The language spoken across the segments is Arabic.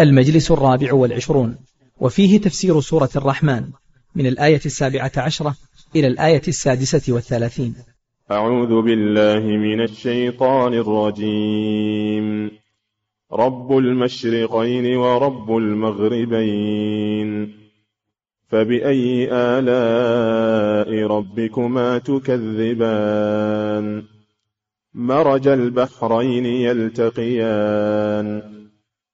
المجلس الرابع والعشرون. وفيه تفسير سورة الرحمن من الآية السابعة عشرة إلى الآية السادسة والثلاثين. أعوذ بالله من الشيطان الرجيم. رب المشرقين ورب المغربين. فبأي آلاء ربكما تكذبان؟ مرج البحرين يلتقيان.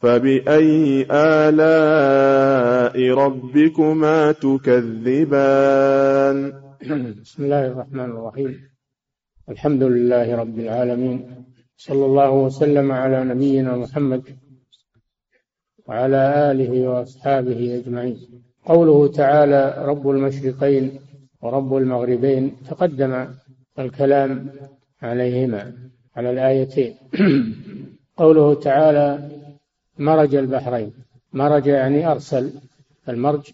فبأي آلاء ربكما تكذبان؟ بسم الله الرحمن الرحيم. الحمد لله رب العالمين. صلى الله وسلم على نبينا محمد وعلى آله وأصحابه أجمعين. قوله تعالى رب المشرقين ورب المغربين تقدم الكلام عليهما على الآيتين. قوله تعالى مرج البحرين. مرج يعني أرسل. المرج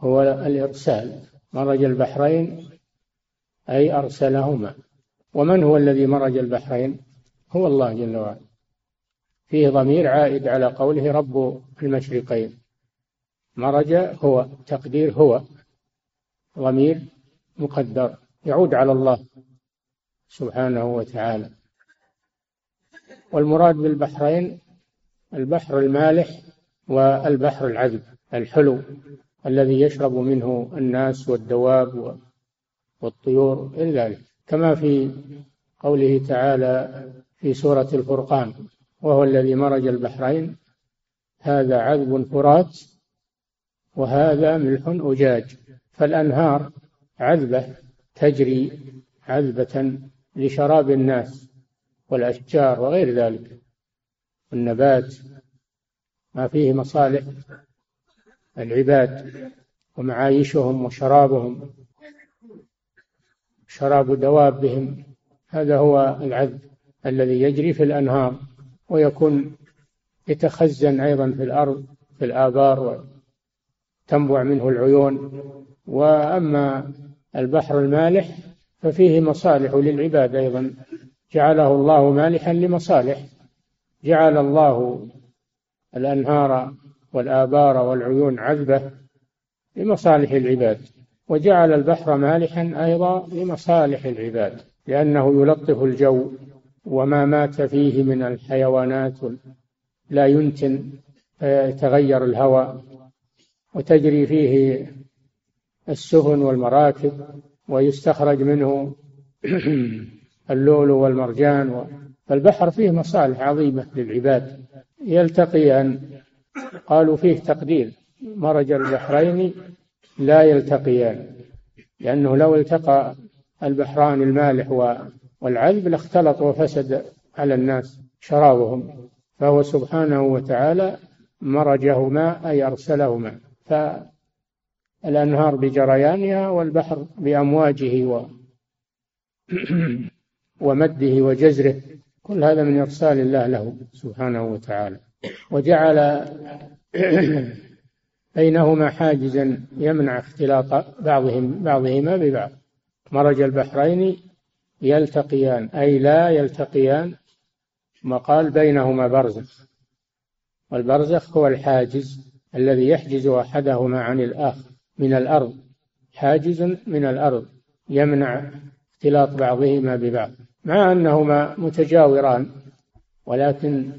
هو الإرسال. مرج البحرين أي أرسلهما. ومن هو الذي مرج البحرين؟ هو الله جل وعلا. فيه ضمير عائد على قوله رب المشرقين. مرج هو تقدير هو. ضمير مقدر. يعود على الله سبحانه وتعالى. والمراد بالبحرين البحر المالح والبحر العذب الحلو الذي يشرب منه الناس والدواب والطيور إلى ذلك. كما في قوله تعالى في سورة الفرقان وهو الذي مرج البحرين هذا عذب فرات وهذا ملح أجاج. فالأنهار عذبة تجري عذبة لشراب الناس والأشجار وغير ذلك. النبات ما فيه مصالح العباد ومعايشهم وشرابهم شراب دوابهم هذا هو العذب الذي يجري في الأنهار ويكون يتخزن أيضا في الأرض في الآبار وتنبع منه العيون. وأما البحر المالح ففيه مصالح للعباد أيضا. جعله الله مالحا لمصالح. جعل الله الأنهار والآبار والعيون عذبة لمصالح العباد وجعل البحر مالحا أيضا لمصالح العباد لأنه يلطف الجو وما مات فيه من الحيوانات لا ينتن فيتغير الهواء وتجري فيه السفن والمراكب ويستخرج منه اللؤلؤ والمرجان فالبحر فيه مصالح عظيمة للعباد. يلتقيان قالوا فيه تقدير. مرج البحرين لا يلتقيان لأنه لو التقى البحران المالح والعذب لاختلط وفسد على الناس شرابهم. فهو سبحانه وتعالى مرجهما أي أرسلهما. فالأنهار بجريانها والبحر بأمواجه و ومده وجزره. كل هذا من إرسال الله له سبحانه وتعالى. وجعل بينهما حاجزا يمنع اختلاط بعضهم بعضهما ببعض. مرج البحرين يلتقيان أي لا يلتقيان مقال بينهما برزخ. والبرزخ هو الحاجز الذي يحجز أحدهما عن الآخر من الأرض. حاجز من الأرض يمنع اختلاط بعضهما ببعض. مع أنهما متجاوران ولكن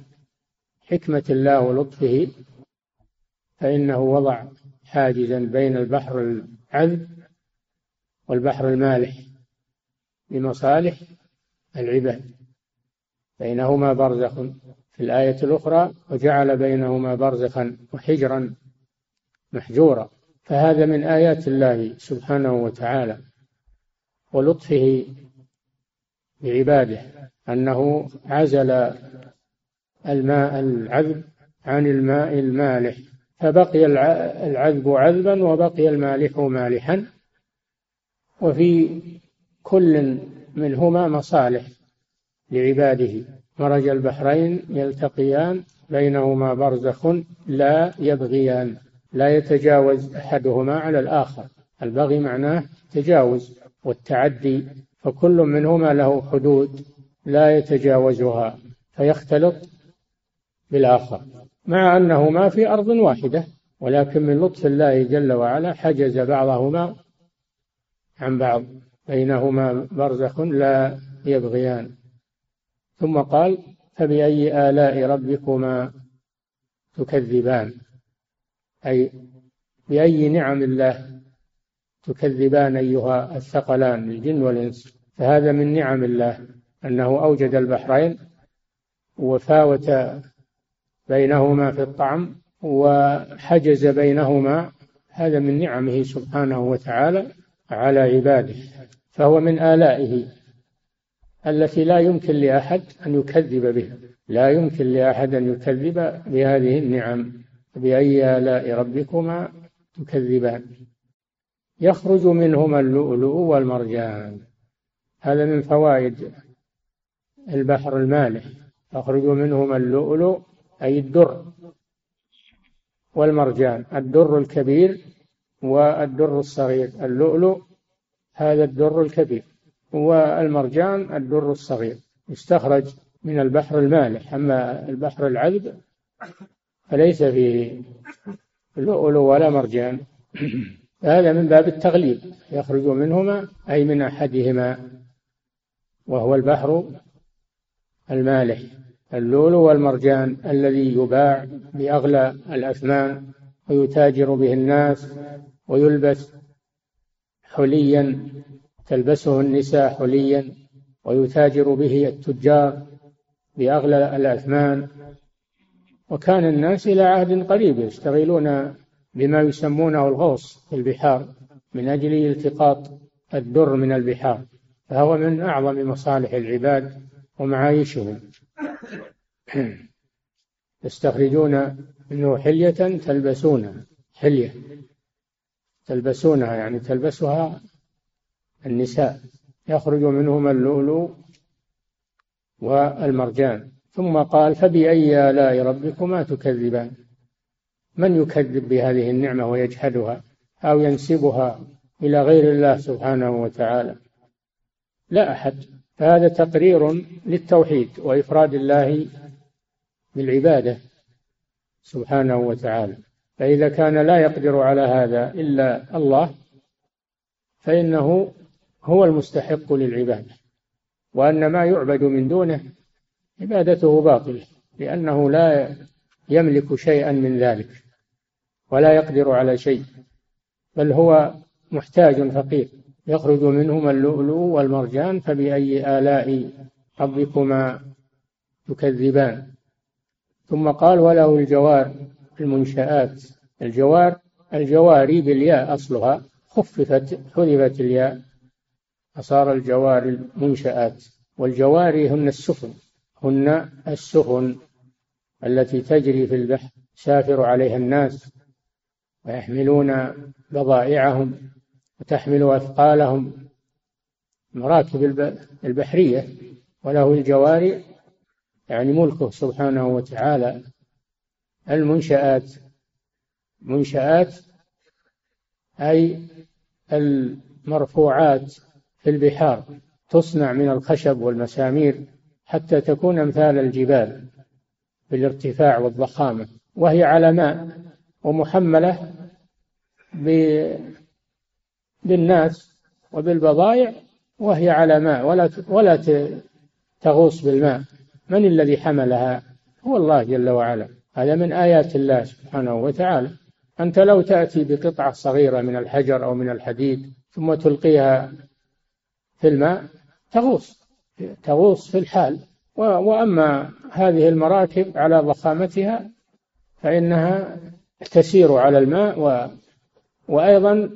حكمة الله ولطفه فإنه وضع حاجزا بين البحر العذب والبحر المالح لمصالح العباد. بينهما برزخ في الآية الأخرى وجعل بينهما برزخا وحجرا محجورا. فهذا من آيات الله سبحانه وتعالى ولطفه بعباده أنه عزل الماء العذب عن الماء المالح فبقي العذب عذبا وبقي المالح مالحا وفي كل منهما مصالح لعباده. مرج البحرين يلتقيان بينهما برزخ لا يبغيان لا يتجاوز أحدهما على الآخر. البغي معناه تجاوز والتعدي فكل منهما له حدود لا يتجاوزها فيختلط بالآخر مع أنهما في أرض واحدة ولكن من لطف الله جل وعلا حجز بعضهما عن بعض بينهما برزخ لا يبغيان. ثم قال فبأي آلاء ربكما تكذبان؟ أي بأي نعم الله تكذبان أيها الثقلان الجن والإنس. فهذا من نعم الله أنه أوجد البحرين وفاوت بينهما في الطعم وحجز بينهما. هذا من نعمه سبحانه وتعالى على عباده فهو من آلائه التي لا يمكن لأحد أن يكذب بها لا يمكن لأحد أن يكذب بهذه النعم بأي آلاء ربكما تكذبان. يخرج منهما اللؤلؤ والمرجان. هذا من فوائد البحر المالح. يخرج منهما اللؤلؤ أي الدر والمرجان. الدر الكبير والدر الصغير. اللؤلؤ هذا الدر الكبير. والمرجان الدر الصغير. يستخرج من البحر المالح. أما البحر العذب فليس فيه لؤلؤ ولا مرجان. هذا من باب التغليب يخرج منهما أي من أحدهما وهو البحر المالح اللؤلؤ والمرجان الذي يباع بأغلى الأثمان ويتاجر به الناس ويلبس حليا تلبسه النساء حليا ويتاجر به التجار بأغلى الأثمان. وكان الناس إلى عهد قريب يشتغلون بما يسمونه الغوص في البحار من أجل التقاط الدر من البحار فهو من أعظم مصالح العباد ومعايشهم. يستخرجون منه حلية تلبسونها حلية تلبسونها يعني تلبسها النساء. يخرج منهما اللؤلؤ والمرجان. ثم قال فبأي آلاء ربكما تكذبان؟ من يكذب بهذه النعمة ويجحدها أو ينسبها إلى غير الله سبحانه وتعالى؟ لا أحد. فهذا تقرير للتوحيد وإفراد الله بالعبادة سبحانه وتعالى. فإذا كان لا يقدر على هذا إلا الله فإنه هو المستحق للعبادة. وأن ما يعبد من دونه عبادته باطلة لأنه لا يملك شيئا من ذلك. ولا يقدر على شيء بل هو محتاج فقير. يخرج منهما اللؤلؤ والمرجان فبأي آلاء ربكما تكذبان. ثم قال وله الجوار المنشآت. الجوار الجواري بالياء أصلها خففت حذفت الياء فصار الجوار المنشآت. والجواري هن السفن هن السفن التي تجري في البحر سافر عليها الناس. ويحملون بضائعهم وتحمل أثقالهم مراكب البحرية وله الجواري يعني ملكه سبحانه وتعالى. المنشآت منشآت أي المرفوعات في البحار تصنع من الخشب والمسامير حتى تكون أمثال الجبال بالارتفاع والضخامة وهي على ماء. ومحملة بالناس وبالبضائع وهي على ماء ولا ولا تغوص بالماء. من الذي حملها؟ هو الله جل وعلا. هذا من آيات الله سبحانه وتعالى. أنت لو تأتي بقطعة صغيرة من الحجر أو من الحديد ثم تلقيها في الماء تغوص. تغوص في الحال. وأما هذه المراكب على ضخامتها فإنها تسير على الماء و وأيضا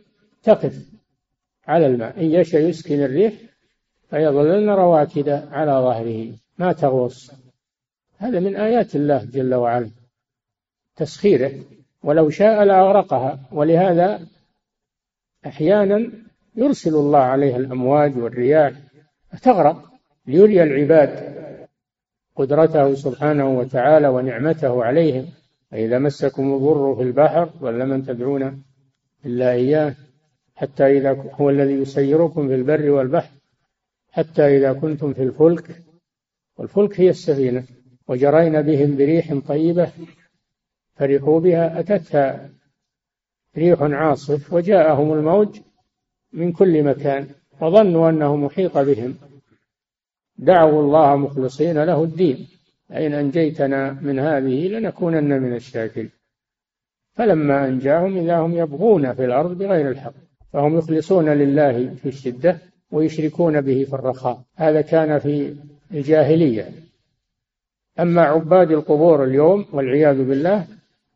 تقف على الماء. إن يشأ يسكن الريح فيظللن رواكد على ظهره. ما تغوص. هذا من آيات الله جل وعلا. تسخيره. ولو شاء لأغرقها ولهذا أحيانا يرسل الله عليها الأمواج والرياح. تغرق ليري العباد قدرته سبحانه وتعالى ونعمته عليهم. فإذا مسكم الضر في البحر ولا من تدعون إلا إياه حتى إذا هو الذي يسيركم في البر والبحر حتى إذا كنتم في الفلك والفلك هي السفينة وجرين بهم بريح طيبة فرحوا بها أتتها ريح عاصف وجاءهم الموج من كل مكان وظنوا أنه محيط بهم. دعوا الله مخلصين له الدين. أين أنجيتنا من هذه لنكونن من الشاكرين. فلما أنجاهم إذا هم يبغون في الأرض بغير الحق فهم يخلصون لله في الشدة ويشركون به في الرخاء. هذا كان في الجاهلية. أما عباد القبور اليوم والعياذ بالله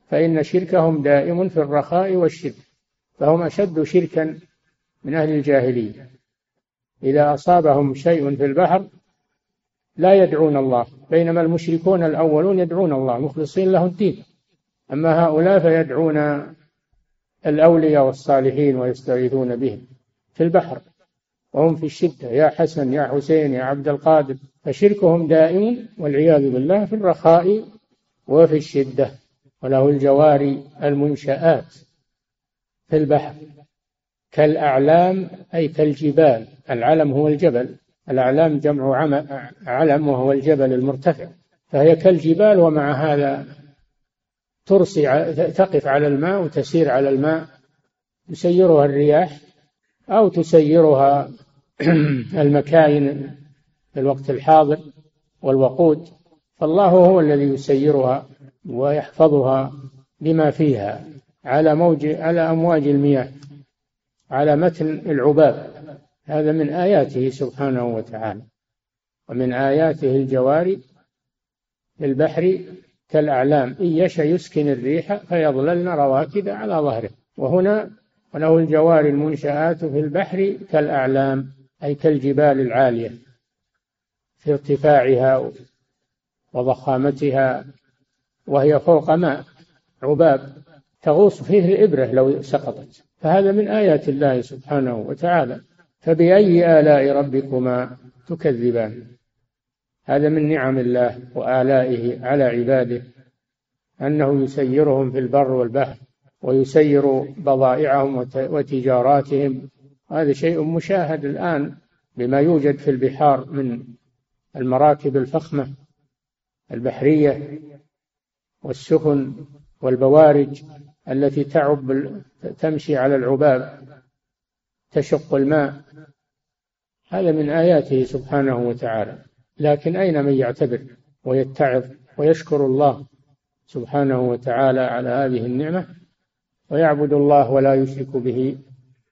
فإن شركهم دائم في الرخاء والشدة فهم أشد شركا من أهل الجاهلية. إذا أصابهم شيء في البحر لا يدعون الله بينما المشركون الأولون يدعون الله مخلصين له الدين. أما هؤلاء فيدعون الأولياء والصالحين ويستغيثون بهم في البحر. وهم في الشدة يا حسن يا حسين يا عبد القادر. فشركهم دائم والعياذ بالله في الرخاء وفي الشدة. وله الجواري المنشآت في البحر كالأعلام أي كالجبال. العلم هو الجبل. الأعلام جمع علم وهو الجبل المرتفع فهي كالجبال ومع هذا ترسي تقف على الماء وتسير على الماء تسيرها الرياح أو تسيرها المكاين في الوقت الحاضر والوقود فالله هو الذي يسيرها ويحفظها بما فيها على موج على أمواج المياه على متن العباب هذا من آياته سبحانه وتعالى. ومن آياته الجواري في البحر كالأعلام إن يشأ يسكن الريح فيظللن رواكد على ظهره. وهنا وله الجوار المنشآت في البحر كالأعلام أي كالجبال العالية في ارتفاعها وضخامتها وهي فوق ماء عباب تغوص فيه الإبرة لو سقطت. فهذا من آيات الله سبحانه وتعالى. فبأي آلاء ربكما تكذبان؟ هذا من نعم الله وآلائه على عباده أنه يسيرهم في البر والبحر ويسير بضائعهم وتجاراتهم. هذا شيء مشاهد الآن بما يوجد في البحار من المراكب الفخمة البحرية والسفن والبوارج التي تعب تمشي على العباب تشق الماء. هذا من آياته سبحانه وتعالى. لكن أين من يعتبر ويتعظ ويشكر الله سبحانه وتعالى على هذه النعمة؟ ويعبد الله ولا يشرك به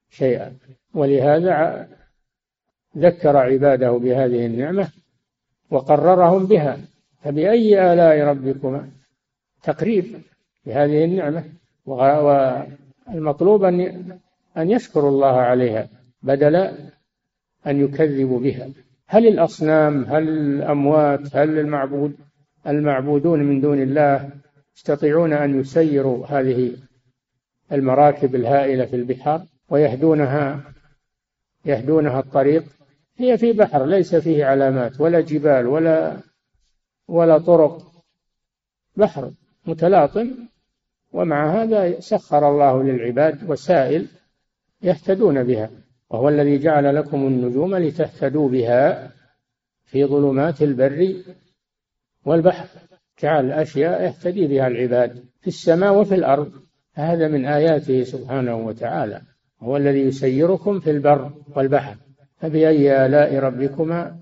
شيئا. ولهذا ذكر عباده بهذه النعمة وقررهم بها. فبأي آلاء ربكما؟ تقريب بهذه النعمة. والمطلوب أن أن يشكروا الله عليها بدل أن يكذبوا بها. هل الأصنام هل الأموات هل المعبود المعبودون من دون الله يستطيعون أن يسيروا هذه المراكب الهائلة في البحار ويهدونها يهدونها الطريق؟ هي في بحر ليس فيه علامات ولا جبال ولا ولا طرق. بحر متلاطم ومع هذا سخر الله للعباد وسائل يهتدون بها. وهو الذي جعل لكم النجوم لتهتدوا بها في ظلمات البر والبحر. جعل أشياء يهتدي بها العباد في السماء وفي الأرض. هذا من آياته سبحانه وتعالى. هو الذي يسيركم في البر والبحر. فبأي آلاء ربكما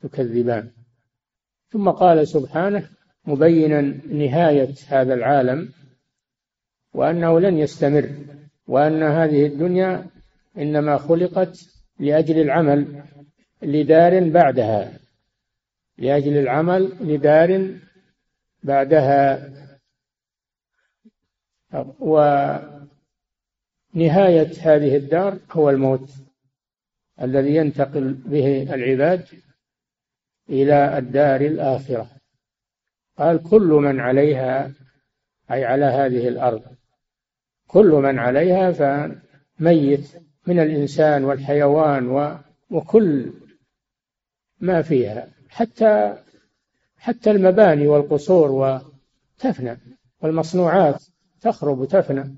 تكذبان. ثم قال سبحانه مبينا نهاية هذا العالم وأنه لن يستمر وأن هذه الدنيا إنما خلقت لأجل العمل لدار بعدها لأجل العمل لدار بعدها. ونهاية هذه الدار هو الموت الذي ينتقل به العباد إلى الدار الآخرة. قال كل من عليها أي على هذه الأرض كل من عليها فميت من الإنسان والحيوان وكل ما فيها حتى حتى المباني والقصور وتفنى والمصنوعات تخرب وتفنى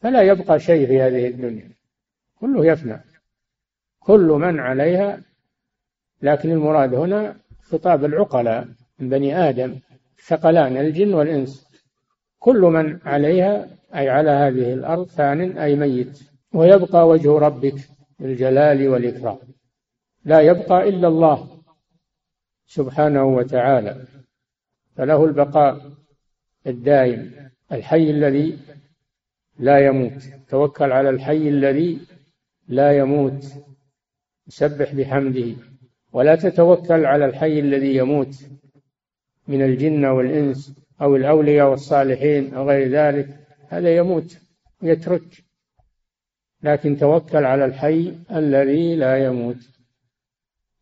فلا يبقى شيء في هذه الدنيا كله يفنى كل من عليها لكن المراد هنا خطاب العقلاء من بني آدم ثقلان الجن والإنس كل من عليها أي على هذه الأرض فان أي ميت. ويبقى وجه ربك بالجلال والإكرام. لا يبقى إلا الله سبحانه وتعالى. فله البقاء الدائم الحي الذي لا يموت. توكل على الحي الذي لا يموت. سبح بحمده. ولا تتوكل على الحي الذي يموت من الجن والإنس أو الأولياء والصالحين أو غير ذلك. هذا يموت يترك. لكن توكل على الحي الذي لا يموت.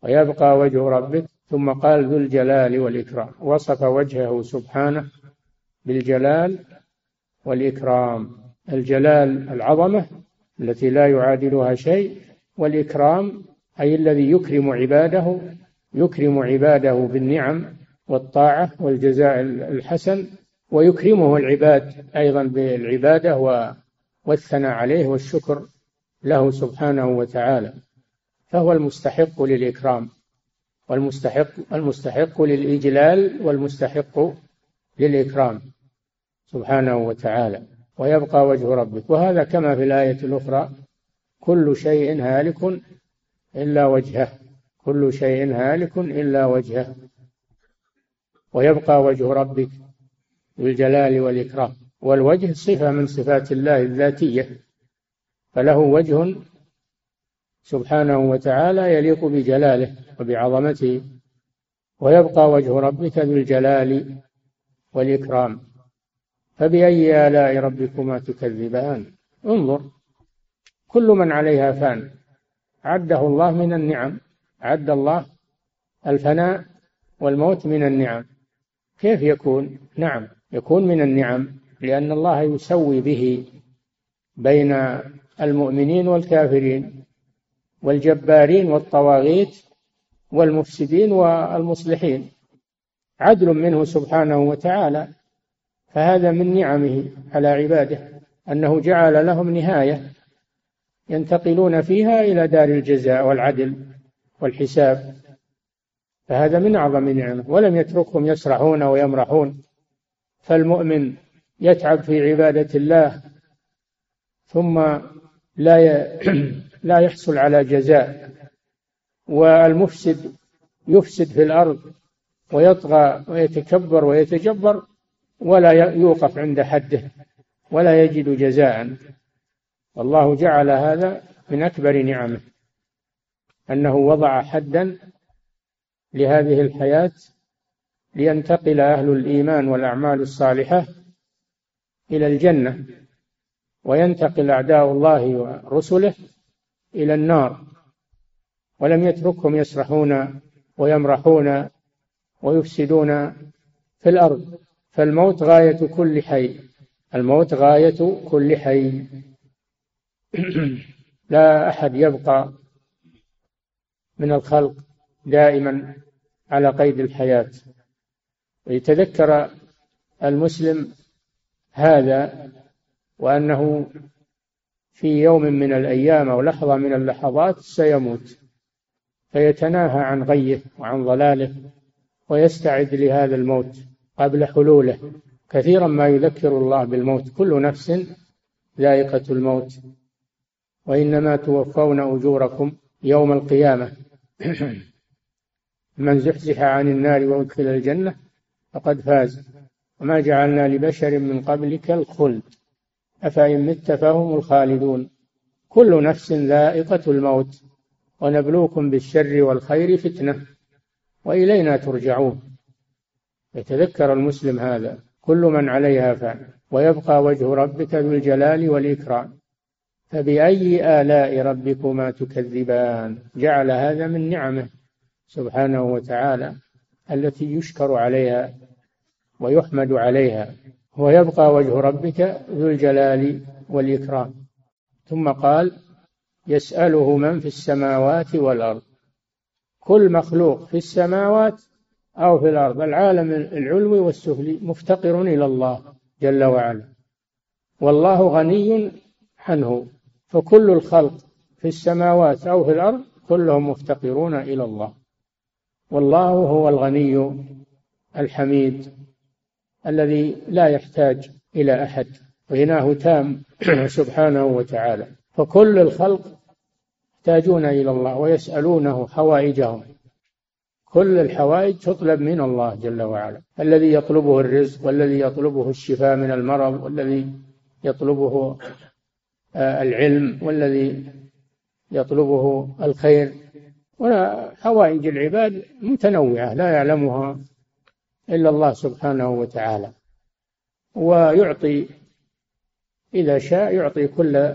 ويبقى وجه ربك. ثم قال ذو الجلال والإكرام. وصف وجهه سبحانه بالجلال والإكرام. الجلال العظمة التي لا يعادلها شيء. والإكرام أي الذي يكرم عباده يكرم عباده بالنعم والطاعة والجزاء الحسن. ويكرمه العباد أيضا بالعبادة والثناء عليه والشكر. له سبحانه وتعالى فهو المستحق للإكرام والمستحق المستحق للإجلال والمستحق للإكرام سبحانه وتعالى ويبقى وجه ربك. وهذا كما في الآية الأخرى كل شيء هالك إلا وجهه كل شيء هالك إلا وجهه ويبقى وجه ربك بالجلال والإكرام. والوجه صفة من صفات الله الذاتية. فله وجه سبحانه وتعالى يليق بجلاله وبعظمته ويبقى وجه ربك ذو الجلال والإكرام. فبأي آلاء ربكما تكذبان؟ انظر كل من عليها فان. عده الله من النعم عد الله الفناء والموت من النعم. كيف يكون؟ نعم يكون من النعم لأن الله يسوي به بين المؤمنين والكافرين والجبارين والطواغيت والمفسدين والمصلحين. عدل منه سبحانه وتعالى. فهذا من نعمه على عباده أنه جعل لهم نهاية ينتقلون فيها إلى دار الجزاء والعدل والحساب. فهذا من أعظم نعمة. ولم يتركهم يسرحون ويمرحون. فالمؤمن يتعب في عبادة الله ثم لا لا يحصل على جزاء. والمفسد يفسد في الأرض ويطغى ويتكبر ويتجبر ولا يوقف عند حده ولا يجد جزاء. والله جعل هذا من أكبر نعمه أنه وضع حدا لهذه الحياة لينتقل أهل الإيمان والأعمال الصالحة إلى الجنة. وينتقل أعداء الله ورسله إلى النار. ولم يتركهم يسرحون ويمرحون ويفسدون في الأرض. فالموت غاية كل حي. الموت غاية كل حي. لا أحد يبقى من الخلق دائما على قيد الحياة. يتذكر المسلم هذا وأنه في يوم من الأيام أو لحظة من اللحظات سيموت فيتناهى عن غيه وعن ضلاله ويستعد لهذا الموت قبل حلوله. كثيرا ما يذكر الله بالموت كل نفس ذائقة الموت. وإنما توفون أجوركم يوم القيامة. من زحزح عن النار وأدخل الجنة فقد فاز. وما جعلنا لبشر من قبلك الخلد. أفإن مت فهم الخالدون. كل نفس ذائقة الموت ونبلوكم بالشر والخير فتنة وإلينا ترجعون. يتذكر المسلم هذا. كل من عليها فان ويبقى وجه ربك ذو الجلال والإكرام. فبأي آلاء ربكما تكذبان؟ جعل هذا من نعمه سبحانه وتعالى التي يشكر عليها ويحمد عليها. ويبقى وجه ربك ذو الجلال والإكرام. ثم قال يسأله من في السماوات والأرض. كل مخلوق في السماوات أو في الأرض العالم العلوي والسفلي مفتقر إلى الله جل وعلا. والله غني عنه. فكل الخلق في السماوات أو في الأرض كلهم مفتقرون إلى الله. والله هو الغني الحميد. الذي لا يحتاج إلى أحد. غناه تام سبحانه وتعالى. فكل الخلق يحتاجون إلى الله ويسألونه حوائجهم. كل الحوائج تطلب من الله جل وعلا. الذي يطلبه الرزق والذي يطلبه الشفاء من المرض والذي يطلبه آه، العلم والذي يطلبه الخير. وحوائج العباد متنوعة لا يعلمها إلا الله سبحانه وتعالى. ويعطي إذا شاء يعطي كل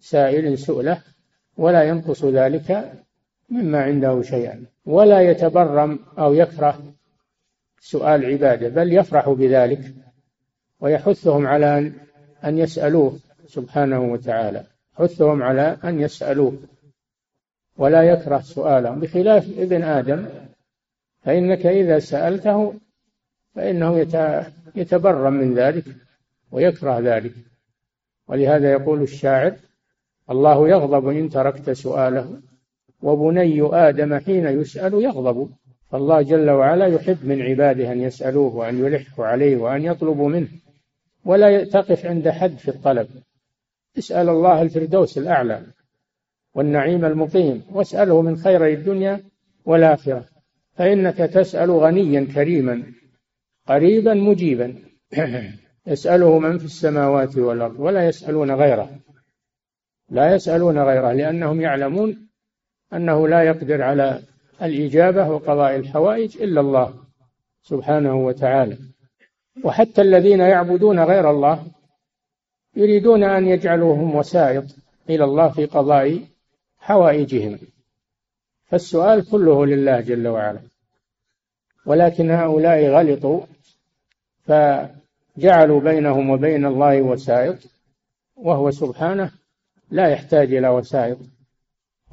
سائل سؤله ولا ينقص ذلك مما عنده شيئا. ولا يتبرم أو يكره سؤال عبادة بل يفرح بذلك ويحثهم على أن يسألوه سبحانه وتعالى. حثهم على أن يسألوه ولا يكره سؤالهم بخلاف ابن آدم فإنك إذا سألته فإنه يتبرم من ذلك ويكره ذلك. ولهذا يقول الشاعر الله يغضب إن تركت سؤاله وبني آدم حين يسأل يغضب. فالله جل وعلا يحب من عباده أن يسألوه وأن يلحوا عليه وأن يطلبوا منه ولا تقف عند حد في الطلب. اسأل الله الفردوس الأعلى والنعيم المقيم واسأله من خير الدنيا والآخرة. فإنك تسأل غنيا كريما قريبا مجيبا. يسأله من في السماوات والأرض. ولا يسألون غيره. لا يسألون غيره لأنهم يعلمون أنه لا يقدر على الإجابة وقضاء الحوائج إلا الله سبحانه وتعالى. وحتى الذين يعبدون غير الله يريدون أن يجعلوهم وسائط إلى الله في قضاء حوائجهم. فالسؤال كله لله جل وعلا. ولكن هؤلاء غلطوا فجعلوا بينهم وبين الله وسائط وهو سبحانه لا يحتاج إلى وسائط.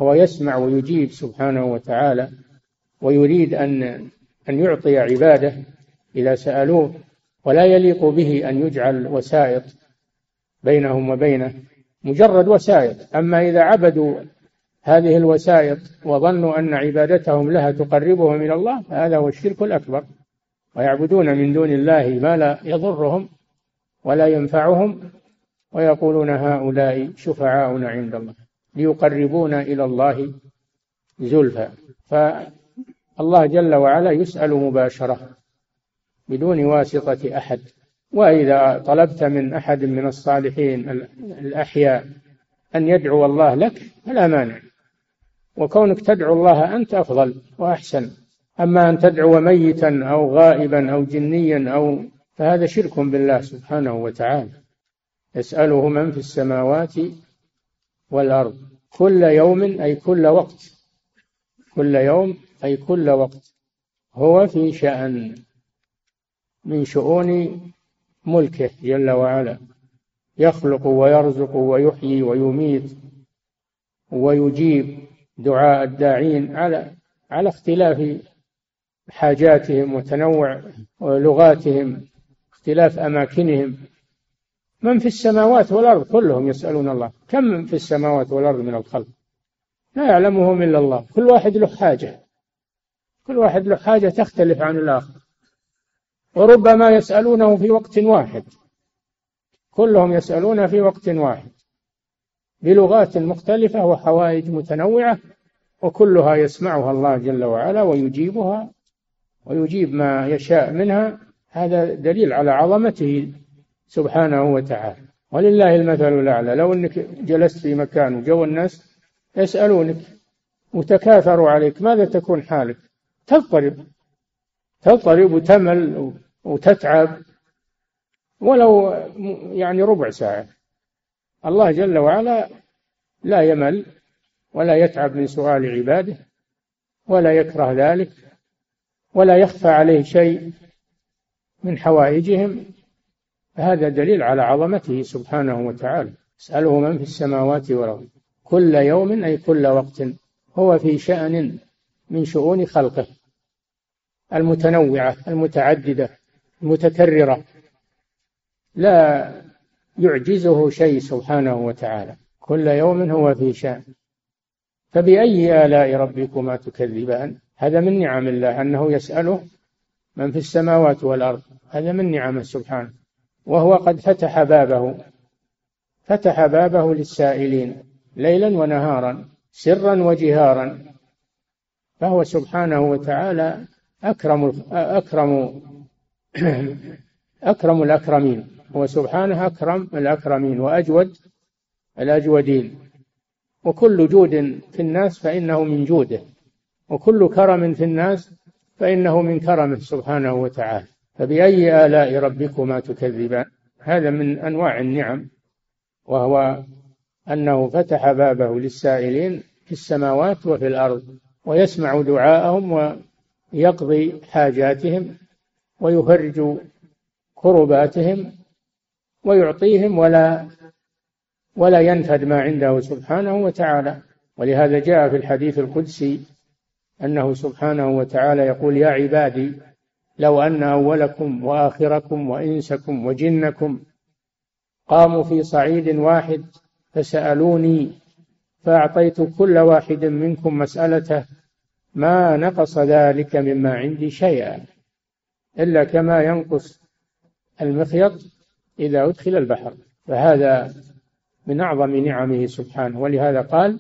هو يسمع ويجيب سبحانه وتعالى ويريد أن أن يعطي عباده إذا سألوه ولا يليق به أن يجعل وسائط بينهم وبينه مجرد وسائط. أما إذا عبدوا هذه الوسائط وظنوا أن عبادتهم لها تقربهم إلى الله فهذا هو الشرك الأكبر. ويعبدون من دون الله ما لا يضرهم ولا ينفعهم ويقولون هؤلاء شفعاؤنا عند الله ليقربونا إلى الله زلفى. فالله جل وعلا يسأل مباشرة بدون واسطة أحد. وإذا طلبت من أحد من الصالحين الأحياء أن يدعو الله لك فلا مانع وكونك تدعو الله أنت أفضل وأحسن. أما أن تدعو ميتا أو غائبا أو جنيا أو فهذا شرك بالله سبحانه وتعالى. يسأله من في السماوات والأرض. كل يوم أي كل وقت. كل يوم أي كل وقت. هو في شأن من شؤون ملكه جل وعلا. يخلق ويرزق ويحيي ويميت ويجيب دعاء الداعين على على اختلاف حاجاتهم وتنوع لغاتهم اختلاف أماكنهم. من في السماوات والأرض؟ كلهم يسألون الله. كم من في السماوات والأرض من الخلق؟ لا يعلمهم إلا الله. كل واحد له حاجة. كل واحد له حاجة تختلف عن الآخر. وربما يسألونه في وقت واحد. كلهم يسألون في وقت واحد. بلغات مختلفة وحوائج متنوعة وكلها يسمعها الله جل وعلا ويجيبها ويجيب ما يشاء منها هذا دليل على عظمته سبحانه وتعالى. ولله المثل الأعلى. لو أنك جلست في مكان وجو الناس يسألونك وتكاثروا عليك ماذا تكون حالك؟ تضطرب. تضطرب وتمل وتتعب. ولو يعني ربع ساعة. الله جل وعلا لا يمل ولا يتعب من سؤال عباده ولا يكره ذلك. ولا يخفى عليه شيء من حوائجهم هذا دليل على عظمته سبحانه وتعالى. اسأله من في السماوات والأرض. كل يوم أي كل وقت هو في شأن من شؤون خلقه. المتنوعة المتعددة المتكررة. لا يعجزه شيء سبحانه وتعالى. كل يوم هو في شأن. فبأي آلاء ربكما تكذبان؟ هذا من نعم الله أنه يسأله من في السماوات والأرض. هذا من نعمه سبحانه. وهو قد فتح بابه. فتح بابه للسائلين ليلا ونهارا سرا وجهارا. فهو سبحانه وتعالى أكرم أكرم أكرم الأكرمين. هو سبحانه أكرم الأكرمين وأجود الأجودين. وكل جود في الناس فإنه من جوده. وكل كرم في الناس فإنه من كرمه سبحانه وتعالى. فبأي آلاء ربكما تكذبان؟ هذا من أنواع النعم وهو أنه فتح بابه للسائلين في السماوات وفي الأرض ويسمع دعاءهم ويقضي حاجاتهم ويفرج كرباتهم ويعطيهم ولا ولا ينفد ما عنده سبحانه وتعالى. ولهذا جاء في الحديث القدسي أنه سبحانه وتعالى يقول يا عبادي لو أن أولكم وآخركم وإنسكم وجنكم قاموا في صعيد واحد فسألوني فأعطيت كل واحد منكم مسألته ما نقص ذلك مما عندي شيئا إلا كما ينقص المخيط إذا أدخل البحر فهذا من أعظم نعمه سبحانه ولهذا قال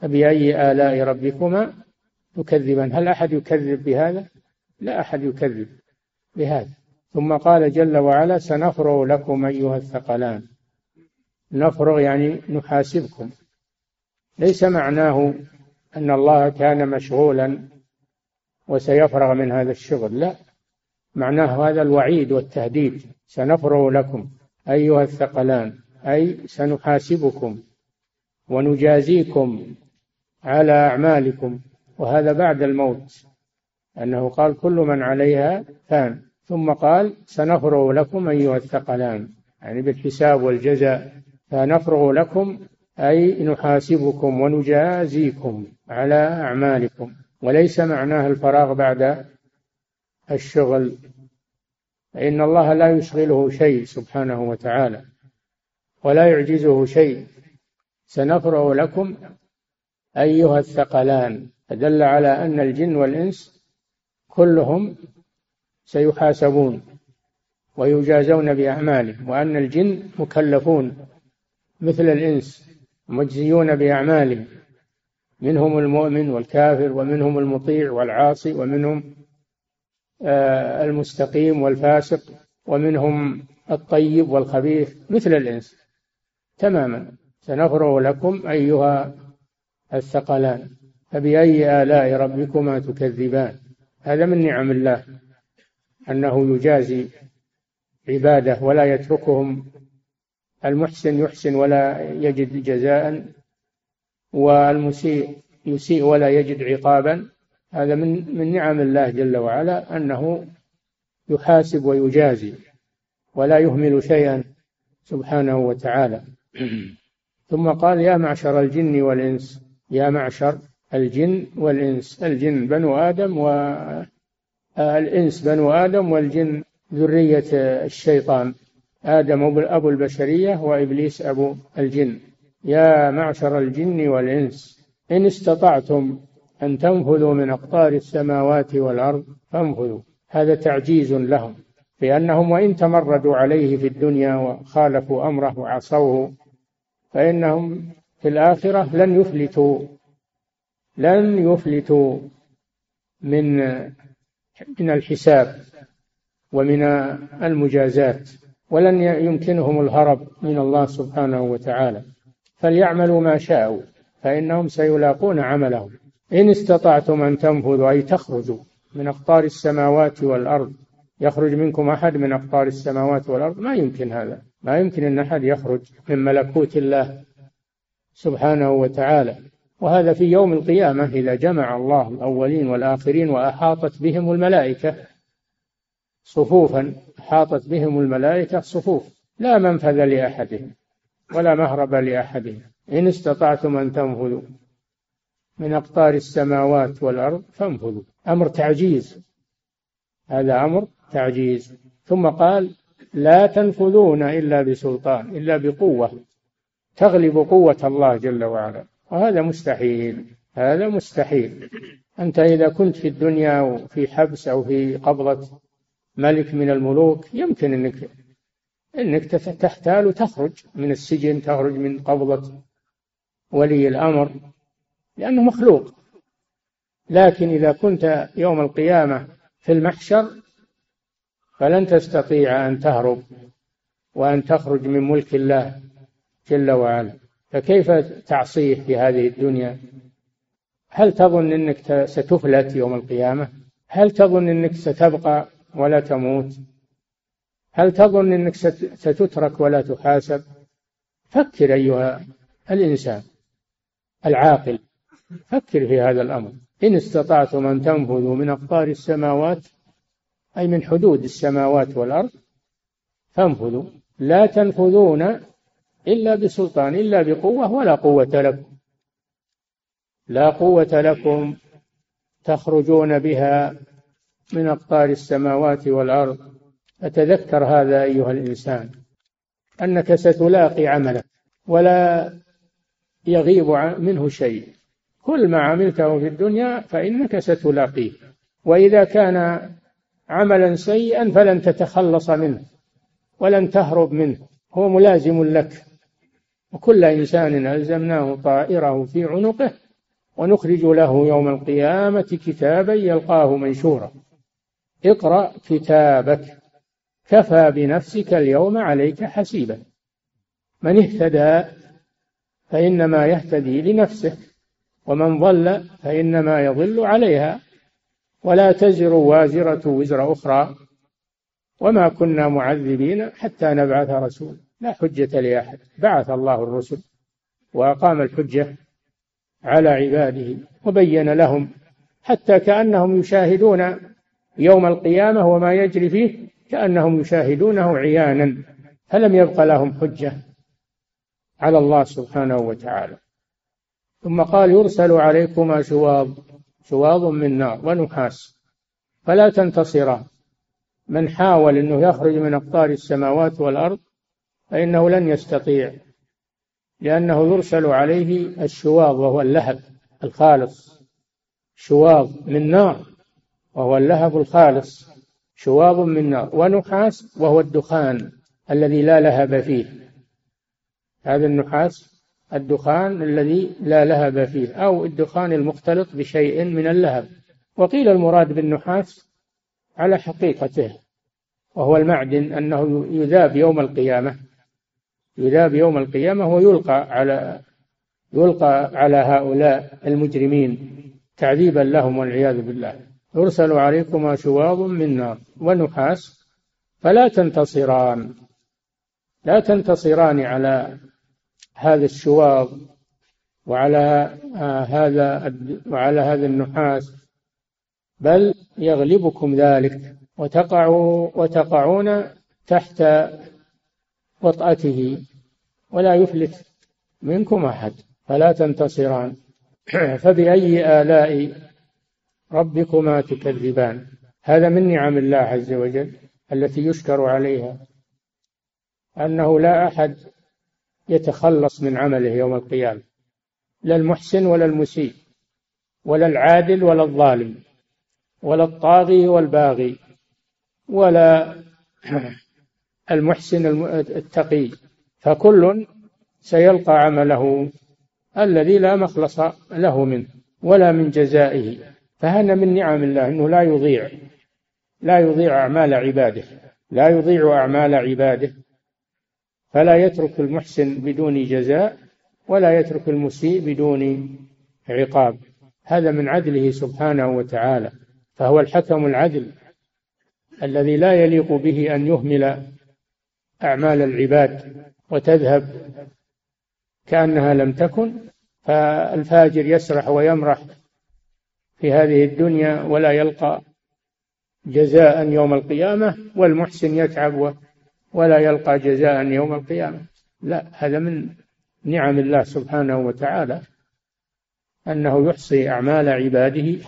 فبأي آلاء ربكما تكذبان هل أحد يكذب بهذا؟ لا أحد يكذب بهذا. ثم قال جل وعلا سنفرغ لكم أيها الثقلان. نفرغ يعني نحاسبكم. ليس معناه أن الله كان مشغولا وسيفرغ من هذا الشغل. لا. معناه هذا الوعيد والتهديد. سنفرغ لكم أيها الثقلان. أي سنحاسبكم ونجازيكم على أعمالكم. وهذا بعد الموت. أنه قال كل من عليها فان. ثم قال سنفرغ لكم أيها الثقلان. يعني بالحساب والجزاء. فنفرغ لكم أي نحاسبكم ونجازيكم على أعمالكم. وليس معناه الفراغ بعد الشغل. فإن الله لا يشغله شيء سبحانه وتعالى. ولا يعجزه شيء. سنفرغ لكم أيها الثقلان. فدل على أن الجن والإنس كلهم سيحاسبون ويجازون بأعمالهم وأن الجن مكلفون مثل الإنس مجزيون بأعمالهم. منهم المؤمن والكافر ومنهم المطيع والعاصي ومنهم آه، المستقيم والفاسق ومنهم الطيب والخبيث مثل الإنس. تماما. سنفرغ لكم أيها الثقلان. فبأي آلاء ربكما تكذبان؟ هذا من نعم الله أنه يجازي عباده ولا يتركهم. المحسن يحسن ولا يجد جزاء والمسيء يسيء ولا يجد عقابا. هذا من من نعم الله جل وعلا أنه يحاسب ويجازي ولا يهمل شيئا سبحانه وتعالى. ثم قال يا معشر الجن والإنس يا معشر الجن والإنس الجن بنو آدم والإنس بنو آدم والجن ذرية الشيطان آدم أبو البشرية وإبليس أبو الجن. يا معشر الجن والإنس إن استطعتم أن تنفذوا من أقطار السماوات والأرض فانفذوا. هذا تعجيز لهم لأنهم وإن تمردوا عليه في الدنيا وخالفوا أمره وعصوه فإنهم في الآخرة لن يفلتوا. لن يفلتوا من من الحساب ومن المجازات ولن يمكنهم الهرب من الله سبحانه وتعالى. فليعملوا ما شاءوا فإنهم سيلاقون عملهم. إن استطعتم أن تنفذوا أي تخرجوا من أقطار السماوات والأرض يخرج منكم أحد من أقطار السماوات والأرض؟ ما يمكن هذا. ما يمكن أن أحد يخرج من ملكوت الله سبحانه وتعالى. وهذا في يوم القيامة إذا جمع الله الأولين والآخرين وأحاطت بهم الملائكة. صفوفا أحاطت بهم الملائكة صفوف لا منفذ لأحدهم ولا مهرب لأحدهم. إن استطعتم أن تنفذوا من أقطار السماوات والأرض فانفذوا. أمر تعجيز هذا أمر تعجيز. ثم قال لا تنفذون إلا بسلطان إلا بقوة تغلب قوة الله جل وعلا. وهذا مستحيل هذا مستحيل. أنت إذا كنت في الدنيا وفي حبس أو في قبضة ملك من الملوك يمكن أنك أنك تحتال وتخرج من السجن تخرج من قبضة ولي الأمر لأنه مخلوق. لكن إذا كنت يوم القيامة في المحشر فلن تستطيع أن تهرب وأن تخرج من ملك الله جل وعلا. فكيف تعصيه في هذه الدنيا؟ هل تظن أنك ستفلت يوم القيامة؟ هل تظن أنك ستبقى ولا تموت؟ هل تظن أنك ستترك ولا تحاسب؟ فكر أيها الإنسان العاقل فكر في هذا الأمر. إن استطعتم أن تنفذوا من أقطار السماوات أي من حدود السماوات والأرض فانفذوا. لا تنفذون إلا بسلطان إلا بقوة ولا قوة لكم. لا قوة لكم تخرجون بها من أقطار السماوات والأرض. فتذكر هذا أيها الإنسان؟ أنك ستلاقي عملك ولا يغيب منه شيء. كل ما عملته في الدنيا فإنك ستلاقيه. وإذا كان عملا سيئا فلن تتخلص منه ولن تهرب منه. هو ملازم لك. وكل إنسان ألزمناه طائره في عنقه ونخرج له يوم القيامة كتابا يلقاه منشورا. اقرأ كتابك كفى بنفسك اليوم عليك حسيبا. من اهتدى فإنما يهتدي لنفسه ومن ضل فإنما يضل عليها. ولا تزر وازرة وزر أخرى وما كنا معذبين حتى نبعث رسولا. لا حجة لأحد. بعث الله الرسل وأقام الحجة على عباده وبين لهم حتى كأنهم يشاهدون يوم القيامة وما يجري فيه كأنهم يشاهدونه عيانا فلم يبق لهم حجة على الله سبحانه وتعالى. ثم قال يرسل عليكما شواظ شواظ من نار ونحاس فلا تنتصران من حاول إنه يخرج من أقطار السماوات والأرض فإنه لن يستطيع لأنه يرسل عليه الشواظ وهو اللهب الخالص. شواظ من نار وهو اللهب الخالص. شواظ من نار ونحاس وهو الدخان الذي لا لهب فيه. هذا النحاس الدخان الذي لا لهب فيه أو الدخان المختلط بشيء من اللهب. وقيل المراد بالنحاس على حقيقته وهو المعدن أنه يذاب يوم القيامة. يذاب يوم القيامة ويلقى على يلقى على هؤلاء المجرمين تعذيبا لهم والعياذ بالله. يرسل عليكما شواظ من نار ونحاس فلا تنتصران. لا تنتصران على هذا الشواظ وعلى آه، هذا وعلى هذا النحاس بل يغلبكم ذلك وتقعوا وتقعون تحت وطأته ولا يفلت منكم أحد فلا تنتصران. فبأي آلاء ربكما تكذبان؟ هذا من نعم الله عز وجل التي يشكر عليها أنه لا أحد يتخلص من عمله يوم القيامة لا المحسن ولا المسيء ولا العادل ولا الظالم ولا الطاغي والباغي ولا المحسن التقي. فكل سيلقى عمله الذي لا مخلص له منه ولا من جزائه. فهذا من نعم الله إنه لا يضيع لا يضيع أعمال عباده لا يضيع أعمال عباده. فلا يترك المحسن بدون جزاء ولا يترك المسيء بدون عقاب. هذا من عدله سبحانه وتعالى. فهو الحكم العدل الذي لا يليق به أن يهمل أعمال العباد وتذهب كأنها لم تكن فالفاجر يسرح ويمرح في هذه الدنيا ولا يلقى جزاء يوم القيامة والمحسن يتعب ولا يلقى جزاء يوم القيامة. لا هذا من نعم الله سبحانه وتعالى أنه يحصي أعمال عباده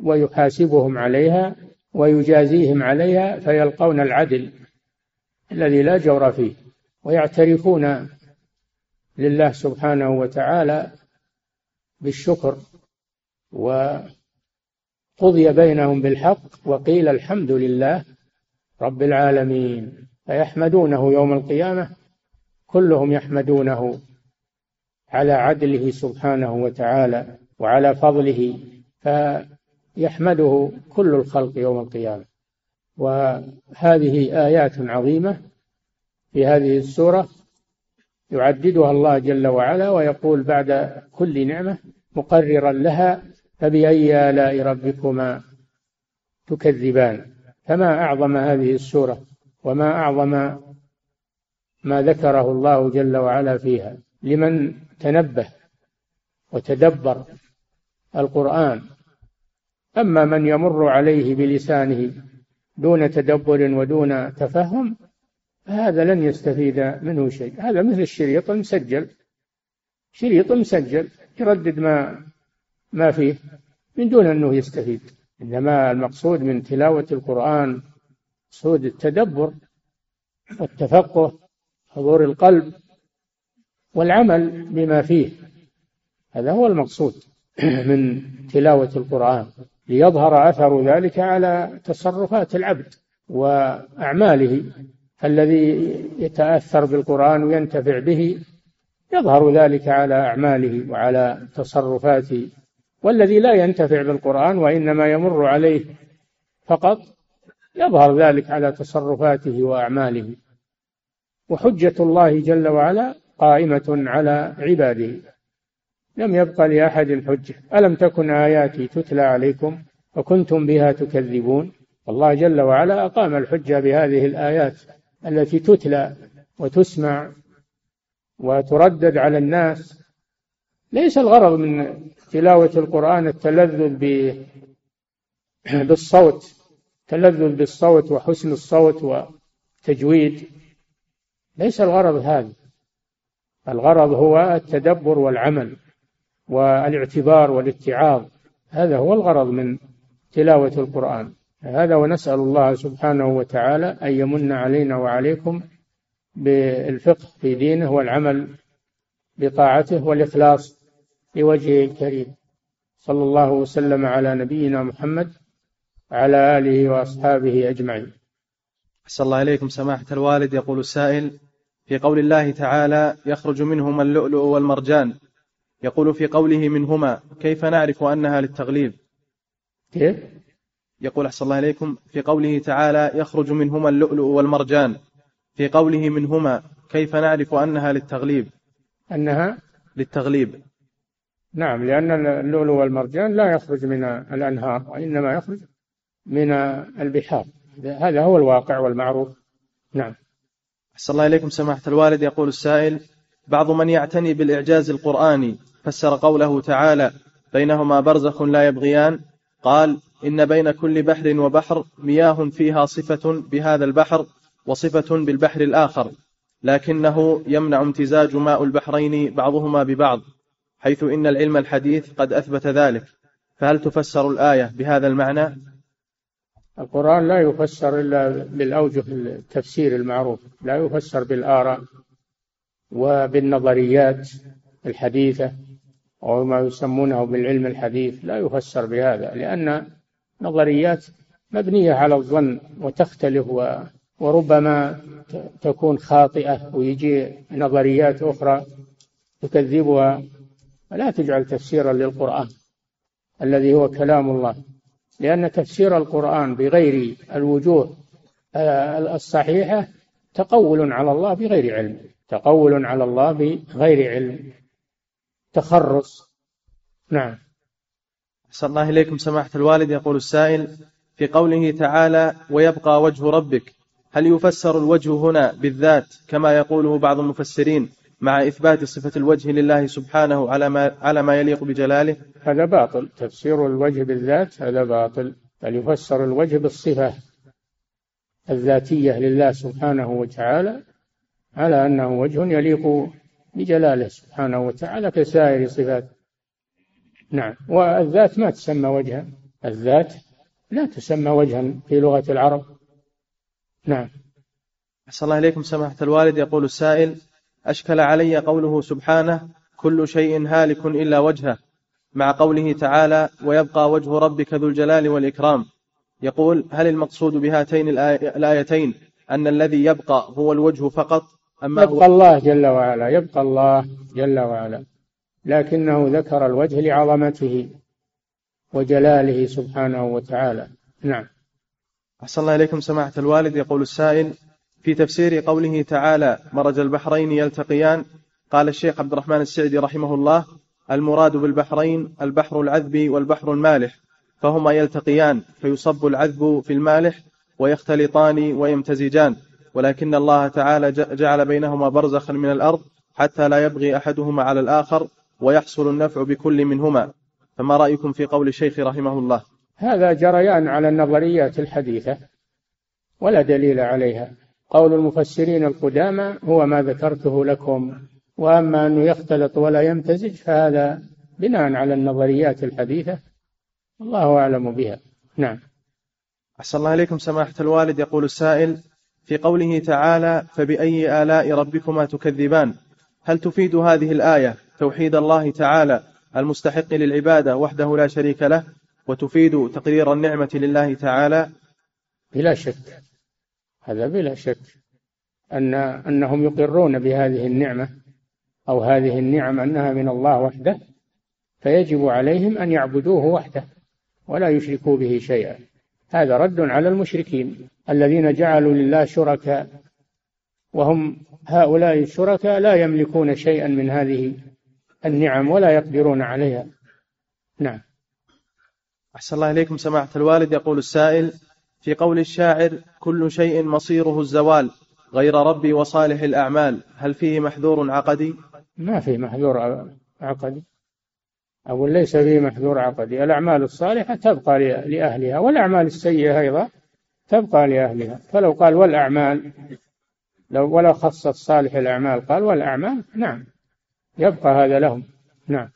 ويحاسبهم عليها ويجازيهم عليها فيلقون العدل. الذي لا جور فيه ويعترفون لله سبحانه وتعالى بالشكر وقضي بينهم بالحق وقيل الحمد لله رب العالمين. فيحمدونه يوم القيامة كلهم يحمدونه على عدله سبحانه وتعالى وعلى فضله فيحمده كل الخلق يوم القيامة. وهذه آيات عظيمة في هذه السورة يعددها الله جل وعلا ويقول بعد كل نعمة مقررا لها فبأي آلاء ربكما تكذبان؟ فما أعظم هذه السورة وما أعظم ما ذكره الله جل وعلا فيها؟ لمن تنبه وتدبر القرآن. أما من يمر عليه بلسانه دون تدبر ودون تفهم فهذا لن يستفيد منه شيء. هذا مثل الشريط المسجل. شريط مسجل يردد ما ما فيه من دون أنه يستفيد. إنما المقصود من تلاوة القرآن مقصود التدبر والتفقه حضور القلب والعمل بما فيه. هذا هو المقصود من تلاوة القرآن. ليظهر أثر ذلك على تصرفات العبد وأعماله. الذي يتأثر بالقرآن وينتفع به يظهر ذلك على أعماله وعلى تصرفاته. والذي لا ينتفع بالقرآن وإنما يمر عليه فقط يظهر ذلك على تصرفاته وأعماله. وحجة الله جل وعلا قائمة على عباده. لم يبق لأحد حجة ألم تكن آياتي تتلى عليكم وكنتم بها تكذبون؟ الله جل وعلا أقام الحجة بهذه الآيات التي تتلى وتسمع وتردد على الناس. ليس الغرض من تلاوة القرآن التلذذ بالصوت تلذذ بالصوت وحسن الصوت وتجويد. ليس الغرض هذا. الغرض هو التدبر والعمل. والاعتبار والاتعاظ. هذا هو الغرض من تلاوة القرآن. هذا ونسأل الله سبحانه وتعالى أن يمن علينا وعليكم بالفقه في دينه والعمل بطاعته والإخلاص لوجهه الكريم. صلى الله وسلم على نبينا محمد وعلى آله وأصحابه أجمعين. أحسن الله إليكم سماحة الوالد يقول السائل في قول الله تعالى يخرج منهما اللؤلؤ والمرجان. يقول في قوله منهما كيف نعرف أنها للتغليب؟ كيف؟ يقول أحسن الله إليكم في قوله تعالى يخرج منهما اللؤلؤ والمرجان. في قوله منهما كيف نعرف أنها للتغليب؟ أنها؟ للتغليب. نعم لأن اللؤلؤ والمرجان لا يخرج من الأنهار وإنما يخرج من البحار. هذا هو الواقع والمعروف. نعم. أحسن الله إليكم سماحة الوالد يقول السائل بعض من يعتني بالإعجاز القرآني فسر قوله تعالى بينهما برزخ لا يبغيان قال إن بين كل بحر وبحر مياه فيها صفة بهذا البحر وصفة بالبحر الآخر لكنه يمنع امتزاج ماء البحرين بعضهما ببعض حيث إن العلم الحديث قد أثبت ذلك فهل تفسر الآية بهذا المعنى؟ القرآن لا يفسر إلا بالأوجه التفسير المعروف لا يفسر بالآراء وبالنظريات الحديثة أو ما يسمونه بالعلم الحديث لا يفسر بهذا لأن نظريات مبنية على الظن وتختلف وربما تكون خاطئة ويجي نظريات أخرى تكذبها. فلا تجعل تفسيرا للقرآن الذي هو كلام الله لأن تفسير القرآن بغير الوجوه آه، الصحيحة تقول على الله بغير علم تقول على الله بغير علم. تخرص. نعم. أحسن الله إليكم سماحة الوالد يقول السائل في قوله تعالى ويبقى وجه ربك. هل يفسر الوجه هنا بالذات كما يقوله بعض المفسرين مع إثبات صفة الوجه لله سبحانه على ما, على ما يليق بجلاله؟ هذا باطل. تفسير الوجه بالذات هذا باطل. بل يفسر الوجه بالصفة الذاتية لله سبحانه وتعالى على أنه وجه يليق بجلاله سبحانه وتعالى كسائر صفات. نعم. والذات ما تسمى وجها. الذات لا تسمى وجها في لغة العرب. نعم. أحسن الله إليكم سماحة الوالد. يقول السائل أشكل علي قوله سبحانه كل شيء هالك إلا وجهه مع قوله تعالى ويبقى وجه ربك ذو الجلال والإكرام. يقول هل المقصود بهاتين الآيتين أن الذي يبقى هو الوجه فقط أما يبقى الله جل وعلا يبقى الله جل وعلا. لكنه ذكر الوجه لعظمته وجلاله سبحانه وتعالى. نعم. أحسن الله إليكم سماحة الوالد. يقول السائل في تفسير قوله تعالى مرج البحرين يلتقيان قال الشيخ عبد الرحمن السعدي رحمه الله المراد بالبحرين البحر العذب والبحر المالح فهما يلتقيان فيصب العذب في المالح ويختلطان ويمتزجان. ولكن الله تعالى جعل بينهما برزخا من الأرض حتى لا يبغي أحدهما على الآخر ويحصل النفع بكل منهما. فما رأيكم في قول الشيخ رحمه الله؟ هذا جريان على النظريات الحديثة ولا دليل عليها. قول المفسرين القدامى هو ما ذكرته لكم وأما أنه يختلط ولا يمتزج فهذا بناء على النظريات الحديثة الله أعلم بها. نعم. أحسن الله إليكم. سماحة الوالد يقول السائل في قوله تعالى فبأي آلاء ربكما تكذبان؟ هل تفيد هذه الآية توحيد الله تعالى المستحق للعبادة وحده لا شريك له وتفيد تقرير النعمة لله تعالى؟ بلا شك. هذا بلا شك. أن أنهم يقرون بهذه النعمة أو هذه النعم أنها من الله وحده فيجب عليهم أن يعبدوه وحده ولا يشركوا به شيئا. هذا رد على المشركين. الذين جعلوا لله شركاء وهم هؤلاء الشركاء لا يملكون شيئا من هذه النعم ولا يقدرون عليها. نعم. أحسن الله إليكم سماحة الوالد. يقول السائل في قول الشاعر كل شيء مصيره الزوال غير ربي وصالح الأعمال. هل فيه محذور عقدي؟ ما فيه محذور عقدي. أقول ليس فيه محذور عقدي. الأعمال الصالحة تبقى لأهلها والأعمال السيئة أيضا تبقى لأهلها. فلو قال والأعمال لو ولا خص صالح الأعمال قال والأعمال نعم. يبقى هذا لهم. نعم.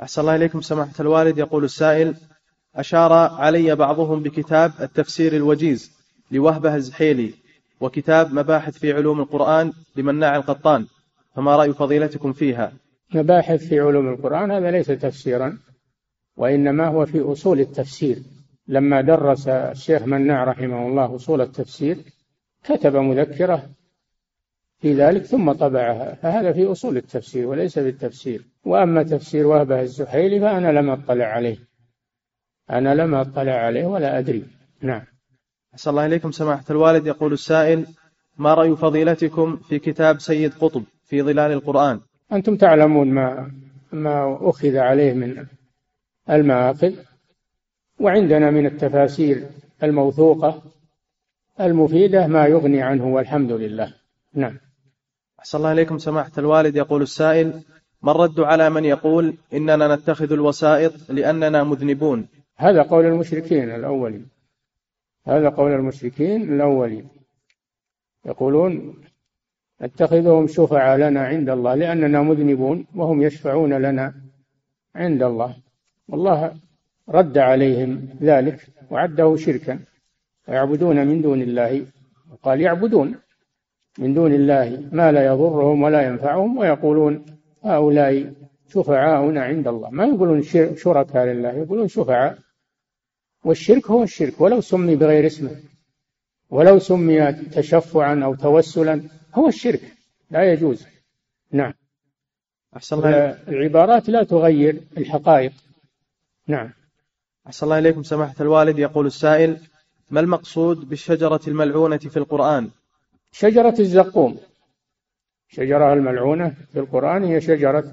أحسن الله إليكم سماحة الوالد. يقول السائل أشار علي بعضهم بكتاب التفسير الوجيز لوهبة الزحيلي وكتاب مباحث في علوم القرآن لمناع القطان. فما رأي فضيلتكم فيها؟ مباحث في علوم القرآن هذا ليس تفسيرا وإنما هو في أصول التفسير. لما درس الشيخ مناع رحمه الله أصول التفسير كتب مذكرة في ذلك ثم طبعها. فهذا في أصول التفسير وليس بالتفسير وأما تفسير وهبة الزحيلي فأنا لم أطلع عليه. أنا لم أطلع عليه ولا أدري. نعم. أحسن الله إليكم. سماحة الوالد يقول السائل ما رأي فضيلتكم في كتاب سيد قطب في ظلال القرآن؟ أنتم تعلمون ما ما أخذ عليه من المآخذ. وعندنا من التفاسير الموثوقة المفيدة ما يغني عنه والحمد لله. نعم. أحسن الله إليكم. سماحة الوالد يقول السائل ما الرد على من يقول إننا نتخذ الوسائط لأننا مذنبون؟ هذا قول المشركين الأولين هذا قول المشركين الأولين يقولون نتخذهم شفعاء لنا عند الله لأننا مذنبون وهم يشفعون لنا عند الله. والله رد عليهم ذلك وعده شركا ويعبدون من دون الله. وقال يعبدون من دون الله ما لا يضرهم ولا ينفعهم ويقولون هؤلاء شفعاؤنا عند الله. ما يقولون شركاء لله يقولون شفعاء. والشرك هو الشرك. ولو سمي بغير اسمه ولو سمي تشفعا أو توسلا هو الشرك. لا يجوز. نعم. أحسن الله العبارات لا تغير الحقائق. نعم. أحسن الله إليكم سماحة الوالد. يقول السائل ما المقصود بالشجرة الملعونة في القرآن؟ شجرة الزقوم. شجرة الملعونة في القرآن هي شجرة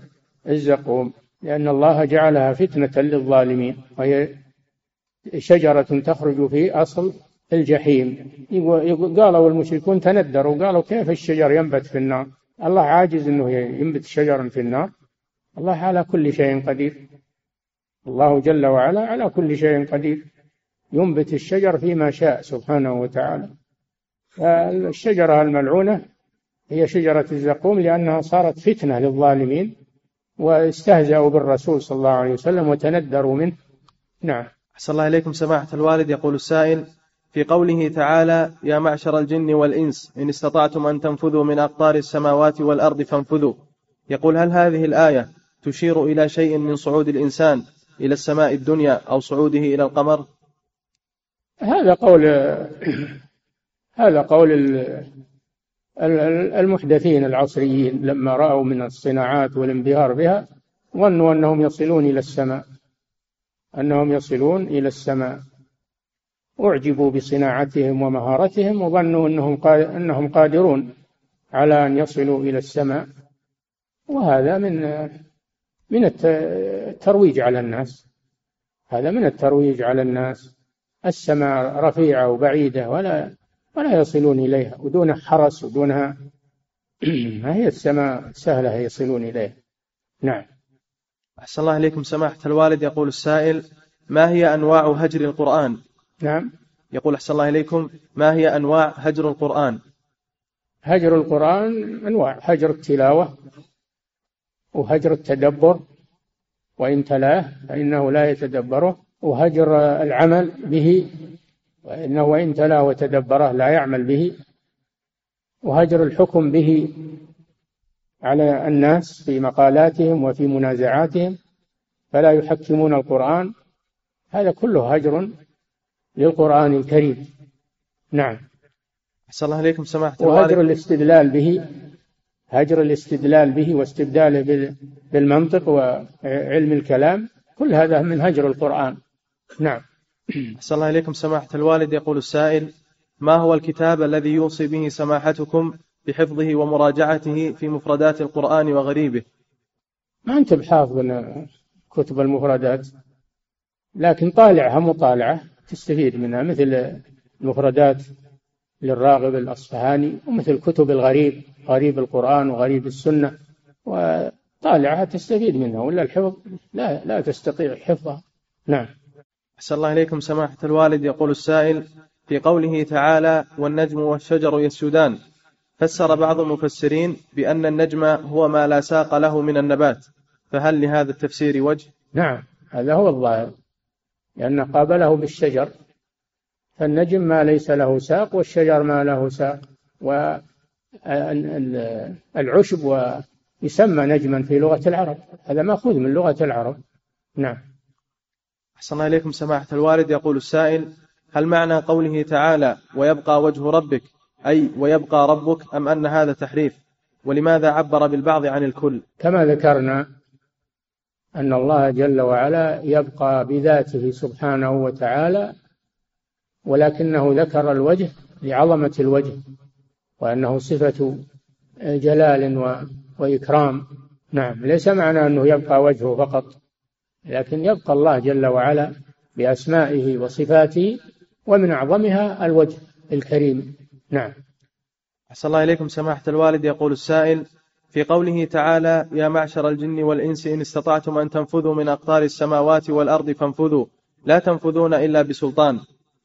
الزقوم لأن الله جعلها فتنة للظالمين وهي شجرة تخرج في أصل الجحيم. قالوا المشركون تندروا قالوا كيف الشجر ينبت في النار؟ الله عاجز أنه ينبت شجرا في النار. الله على كل شيء قدير. الله جل وعلا على كل شيء قدير. ينبت الشجر فيما شاء سبحانه وتعالى. الشجرة الملعونة هي شجرة الزقوم لأنها صارت فتنة للظالمين واستهزأوا بالرسول صلى الله عليه وسلم وتندروا منه. نعم. أحسن الله إليكم سماحة الوالد. يقول السائل في قوله تعالى يا معشر الجن والإنس إن استطعتم أن تنفذوا من أقطار السماوات والأرض فانفذوا. يقول هل هذه الآية تشير إلى شيء من صعود الإنسان؟ إلى السماء الدنيا أو صعوده إلى القمر؟ هذا قول هذا قول المحدثين العصريين لما رأوا من الصناعات والانبهار بها ظنوا أنهم يصلون إلى السماء أنهم يصلون إلى السماء. أعجبوا بصناعتهم ومهارتهم وظنوا أنهم أنهم قادرون على أن يصلوا إلى السماء. وهذا من من الترويج على الناس. هذا من الترويج على الناس. السماء رفيعة وبعيدة ولا ولا يصلون إليها ودون حرس ودونها ما هي السماء سهلة يصلون إليها. نعم. أحسن الله إليكم. سماحة الوالد يقول السائل ما هي أنواع هجر القرآن؟ نعم. يقول أحسن الله إليكم ما هي أنواع هجر القرآن؟ هجر القرآن أنواع. هجر التلاوة وهجر التدبر وإن تلاه فإنه لا يتدبره. وهجر العمل به وإنه وإن تلاه وتدبره لا يعمل به. وهجر الحكم به على الناس في مقالاتهم وفي منازعاتهم فلا يحكمون القرآن. هذا كله هجر للقرآن الكريم. نعم. أحسن الله إليكم. سماحة وهجر الاستدلال به. هجر الاستدلال به واستبداله بالمنطق وعلم الكلام كل هذا من هجر القرآن. نعم. أحسن الله إليكم سماحة الوالد. يقول السائل ما هو الكتاب الذي يوصي به سماحتكم بحفظه ومراجعته في مفردات القرآن وغريبه؟ ما أنت بحافظ كتب المفردات لكن طالعها مطالعة تستفيد منها مثل المفردات للراغب الأصفهاني ومثل كتب الغريب غريب القرآن وغريب السنة وطالعها تستفيد منها ولا الحفظ لا لا تستطيع حفظها. نعم. أحسن الله إليكم سماحة الوالد يقول السائل في قوله تعالى والنجم والشجر يسجدان فسر بعض المفسرين بأن النجم هو ما لا ساق له من النبات. فهل لهذا التفسير وجه؟ نعم هذا هو الظاهر لأن قابله بالشجر فالنجم ما ليس له ساق والشجر ما له ساق. والعشب يسمى نجما في لغة العرب. هذا مأخوذ من لغة العرب. نعم. أحسن الله إليكم سماحة الوالد. يقول السائل هل معنى قوله تعالى ويبقى وجه ربك؟ أي ويبقى ربك أم أن هذا تحريف؟ ولماذا عبر بالبعض عن الكل؟ كما ذكرنا أن الله جل وعلا يبقى بذاته سبحانه وتعالى ولكنه ذكر الوجه لعظمة الوجه وأنه صفة جلال وإكرام. نعم ليس معنى أنه يبقى وجهه فقط لكن يبقى الله جل وعلا بأسمائه وصفاته ومن أعظمها الوجه الكريم. نعم. أحسن الله إليكم سماحة الوالد. يقول السائل في قوله تعالى يا معشر الجن والإنس إن استطعتم أن تنفذوا من أقطار السماوات والأرض فانفذوا لا تنفذون إلا بسلطان.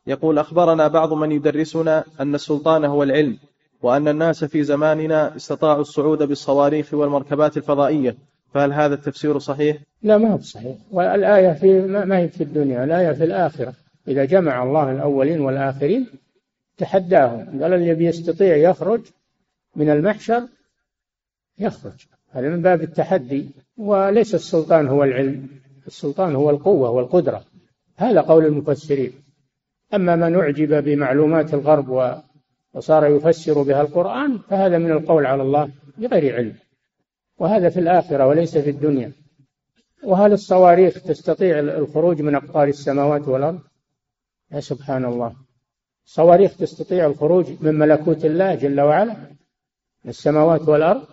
يقول أخبرنا بعض من يدرسنا أن السلطان هو العلم وأن الناس في زماننا استطاعوا الصعود بالصواريخ والمركبات الفضائية. فهل هذا التفسير صحيح؟ لا ما هو صحيح. والآية في ما هي في الدنيا؟ الآية في الآخرة. إذا جمع الله الأولين والآخرين تحداهم. قال اللي بيستطيع يخرج من المحشر يخرج. هذا من باب التحدي. وليس السلطان هو العلم السلطان هو القوة والقدرة. هذا قول المفسرين. أما من أعجب بمعلومات الغرب وصار يفسر بها القرآن فهذا من القول على الله بغير علم. وهذا في الآخرة وليس في الدنيا. وهل الصواريخ تستطيع الخروج من أقطار السماوات والأرض؟ يا سبحان الله. صواريخ تستطيع الخروج من ملكوت الله جل وعلا؟ من السماوات والأرض؟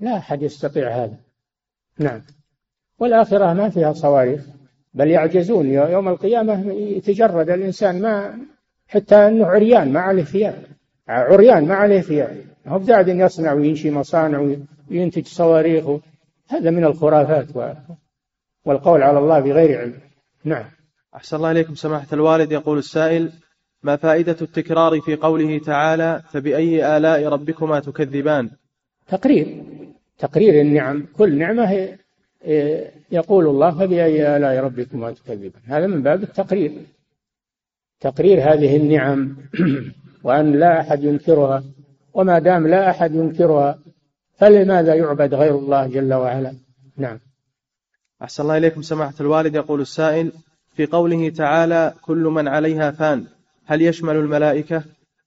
لا أحد يستطيع هذا. نعم. والآخرة ما فيها صواريخ. بل يعجزون. يوم القيامة يتجرد الإنسان ما حتى أنه عريان ما عليه ثياب عريان ما عليه ثياب هو قاعد يصنع وينشي مصانع وينتج صواريخ. هذا من الخرافات والقول على الله بغير علم. نعم. أحسن الله إليكم سماحة الوالد. يقول السائل ما فائدة التكرار في قوله تعالى فبأي آلاء ربكما تكذبان تقرير. تقرير النعم. كل نعمة يقول الله فبأي آلاء ربكما تكذبان. هذا من باب التقرير. تقرير هذه النعم. وأن لا أحد ينكرها. وما دام لا أحد ينكرها فلماذا يعبد غير الله جل وعلا؟ نعم. أحسن الله إليكم سماحة الوالد. يقول السائل في قوله تعالى كل من عليها فان هل يشمل الملائكة؟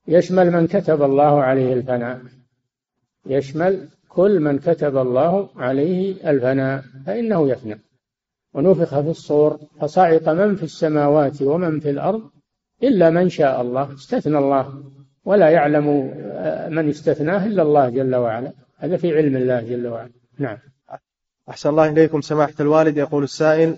يشمل من كتب الله عليه الفناء. يشمل كل من كتب الله عليه الفناء فإنه يفنى. ونفخ في الصور فصعق من في السماوات ومن في الأرض إلا من شاء الله استثنى الله. ولا يعلم من استثناه إلا الله جل وعلا. هذا في علم الله جل وعلا. نعم. أحسن الله إليكم سماحة الوالد. يقول السائل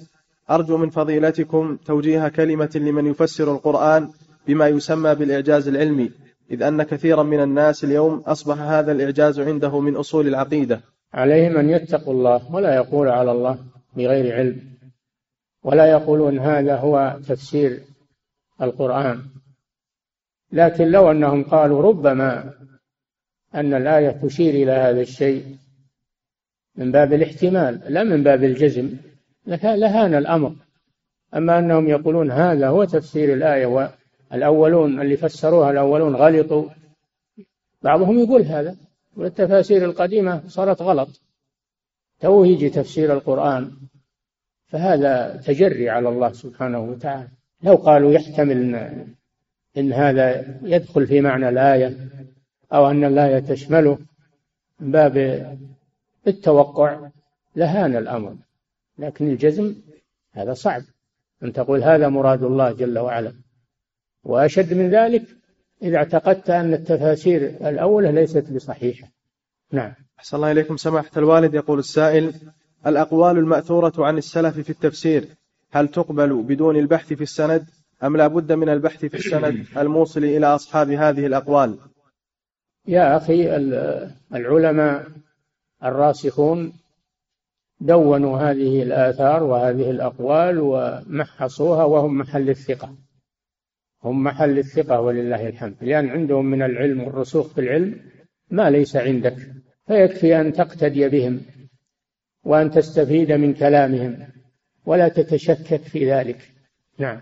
أرجو من فضيلتكم توجيه كلمة لمن يفسر القرآن بما يسمى بالإعجاز العلمي. إذ أن كثيرا من الناس اليوم أصبح هذا الإعجاز عنده من أصول العقيدة. عليهم أن يتقوا الله ولا يقول على الله بغير علم. ولا يقولون هذا هو تفسير القرآن. لكن لو أنهم قالوا ربما أن الآية تشير إلى هذا الشيء من باب الاحتمال لا من باب الجزم لهان الأمر. أما أنهم يقولون هذا هو تفسير الآية والأولون اللي فسروها الأولون غلطوا. بعضهم يقول هذا والتفاسير القديمة صارت غلط. تو يجي تفسير القرآن فهذا تجري على الله سبحانه وتعالى. لو قالوا يحتمل إن, إن هذا يدخل في معنى الآية أو أن الآية تشمله من باب التوقع لهان الأمر. لكن الجزم هذا صعب. أن تقول هذا مراد الله جل وعلا. وأشد من ذلك إذا اعتقدت أن التفاسير الأولى ليست بصحيحة. نعم. أحسن الله إليكم. سماحة الوالد يقول السائل الأقوال المأثورة عن السلف في التفسير هل تقبل بدون البحث في السند؟ أم لا بد من البحث في السند الموصل إلى أصحاب هذه الأقوال؟ يا أخي العلماء الراسخون دونوا هذه الآثار وهذه الأقوال ومحصوها وهم محل الثقة. هم محل الثقة ولله الحمد. لأن عندهم من العلم والرسوخ في العلم ما ليس عندك. فيكفي أن تقتدي بهم وأن تستفيد من كلامهم ولا تتشكك في ذلك. نعم.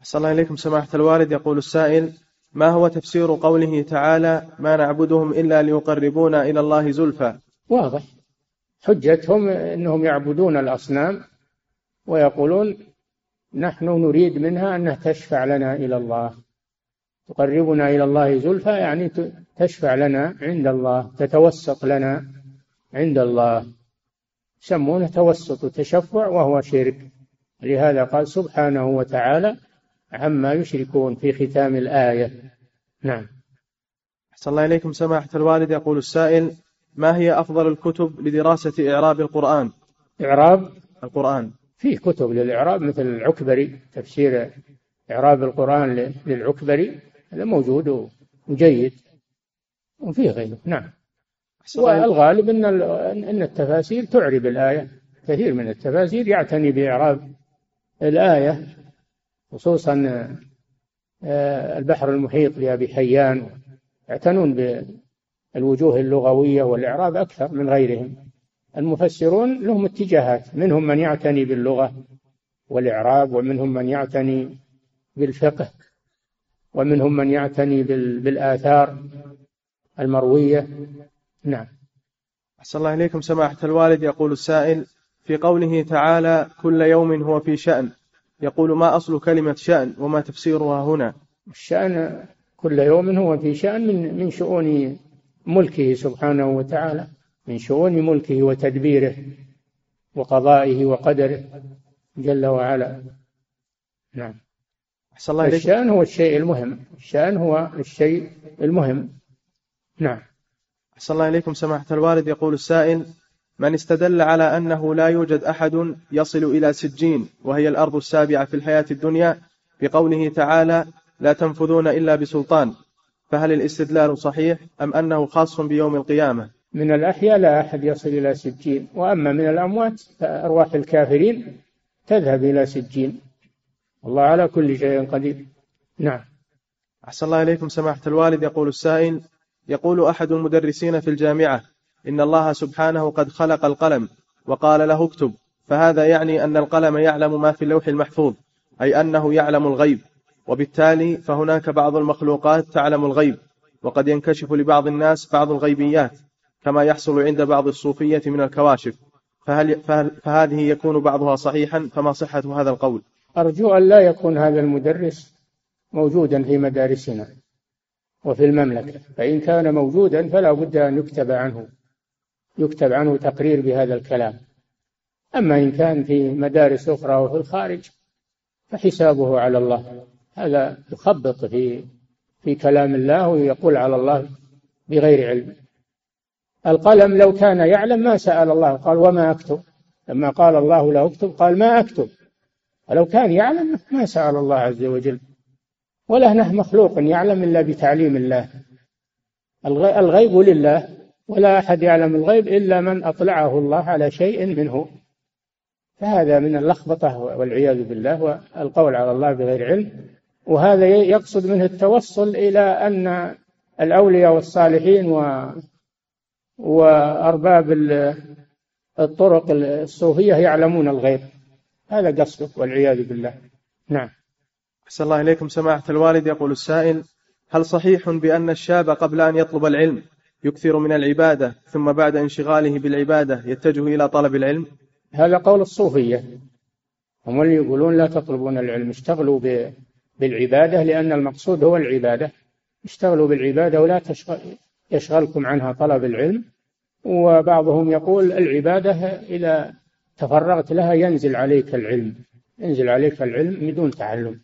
أحسن الله إليكم سماحة الوالد. يقول السائل ما هو تفسير قوله تعالى ما نعبدهم إلا ليقربونا إلى الله زلفى واضح. حجتهم أنهم يعبدون الأصنام ويقولون نحن نريد منها أنها تشفع لنا إلى الله. تقربنا إلى الله زلفى يعني تشفع لنا عند الله تتوسط لنا عند الله. يسمونه توسط وتشفع وهو شرك. لهذا قال سبحانه وتعالى عما يشركون في ختام الآية. نعم. أحسن الله إليكم سماحة الوالد. يقول السائل ما هي أفضل الكتب لدراسة إعراب القرآن؟ إعراب؟ القرآن. فيه كتب للإعراب مثل العكبري تفسير إعراب القرآن للعكبري هذا موجود وجيد وفيه غيره. نعم. والغالب أن أن التفاسير تعرب الآية. كثير من التفاسير يعتني بإعراب الآية خصوصا آه، البحر المحيط لأبي حيان. يعتنون بالوجوه اللغوية والإعراب أكثر من غيرهم. المفسرون لهم اتجاهات منهم من يعتني باللغة والإعراب ومنهم من يعتني بالفقه ومنهم من يعتني بالآثار المروية. نعم. أحسن الله إليكم. سماحة الوالد يقول السائل في قوله تعالى كل يوم هو في شأن يقول ما أصل كلمة شأن وما تفسيرها هنا؟ الشأن كل يوم هو في شأن من من شؤون ملكه سبحانه وتعالى. من شؤون ملكه وتدبيره وقضائه وقدره جل وعلا. نعم. أحسن الله الشأن هو الشيء المهم. الشأن هو الشيء المهم. نعم. أحسن الله إليكم سماحة الوالد. يقول السائل من استدل على أنه لا يوجد أحد يصل إلى سجين وهي الأرض السابعة في الحياة الدنيا بقوله تعالى لا تنفذون إلا بسلطان فهل الاستدلال صحيح أم أنه خاص بيوم القيامة؟ من الأحياء لا أحد يصل إلى سجين وأما من الأموات فأرواح الكافرين تذهب إلى سجين. الله على كل شيء قدير. نعم. أحسن الله إليكم سماحة الوالد. يقول السائل يقول أحد المدرسين في الجامعة إن الله سبحانه قد خلق القلم وقال له اكتب فهذا يعني أن القلم يعلم ما في اللوح المحفوظ أي أنه يعلم الغيب. وبالتالي فهناك بعض المخلوقات تعلم الغيب وقد ينكشف لبعض الناس بعض الغيبيات. كما يحصل عند بعض الصوفية من الكواشف. فهل, فهل فهذه يكون بعضها صحيحا؟ فما صحة هذا القول؟ أرجو أن لا يكون هذا المدرس موجودا في مدارسنا وفي المملكة. فإن كان موجودا فلا بد أن يكتب عنه يكتب عنه تقرير بهذا الكلام. أما إن كان في مدارس أخرى وفي الخارج فحسابه على الله. هذا يخبط في في كلام الله ويقول على الله بغير علم. القلم لو كان يعلم ما سأل الله. قال وما أكتب. لما قال الله له اكتب قال ما أكتب. ولو كان يعلم ما سأل الله عز وجل. ولا نه مخلوق يعلم إلا بتعليم الله. الغيب لله ولا أحد يعلم الغيب إلا من أطلعه الله على شيء منه. فهذا من اللخبطة والعياذ بالله والقول على الله بغير علم. وهذا يقصد منه التوصل إلى أن الأولياء والصالحين و وأرباب الطرق الصوفية يعلمون الغيب. هذا قصده والعياذ بالله. نعم. أحسن الله إليكم سماحة الوالد. يقول السائل هل صحيح بأن الشاب قبل أن يطلب العلم يكثر من العبادة ثم بعد انشغاله بالعبادة يتجه إلى طلب العلم؟ هذا قول الصوفية. هم اللي يقولون لا تطلبون العلم اشتغلوا بالعبادة لأن المقصود هو العبادة. اشتغلوا بالعبادة ولا تشغل يشغلكم عنها طلب العلم وبعضهم يقول العبادة إذا تفرغت لها ينزل عليك العلم ينزل عليك العلم بدون تعلم.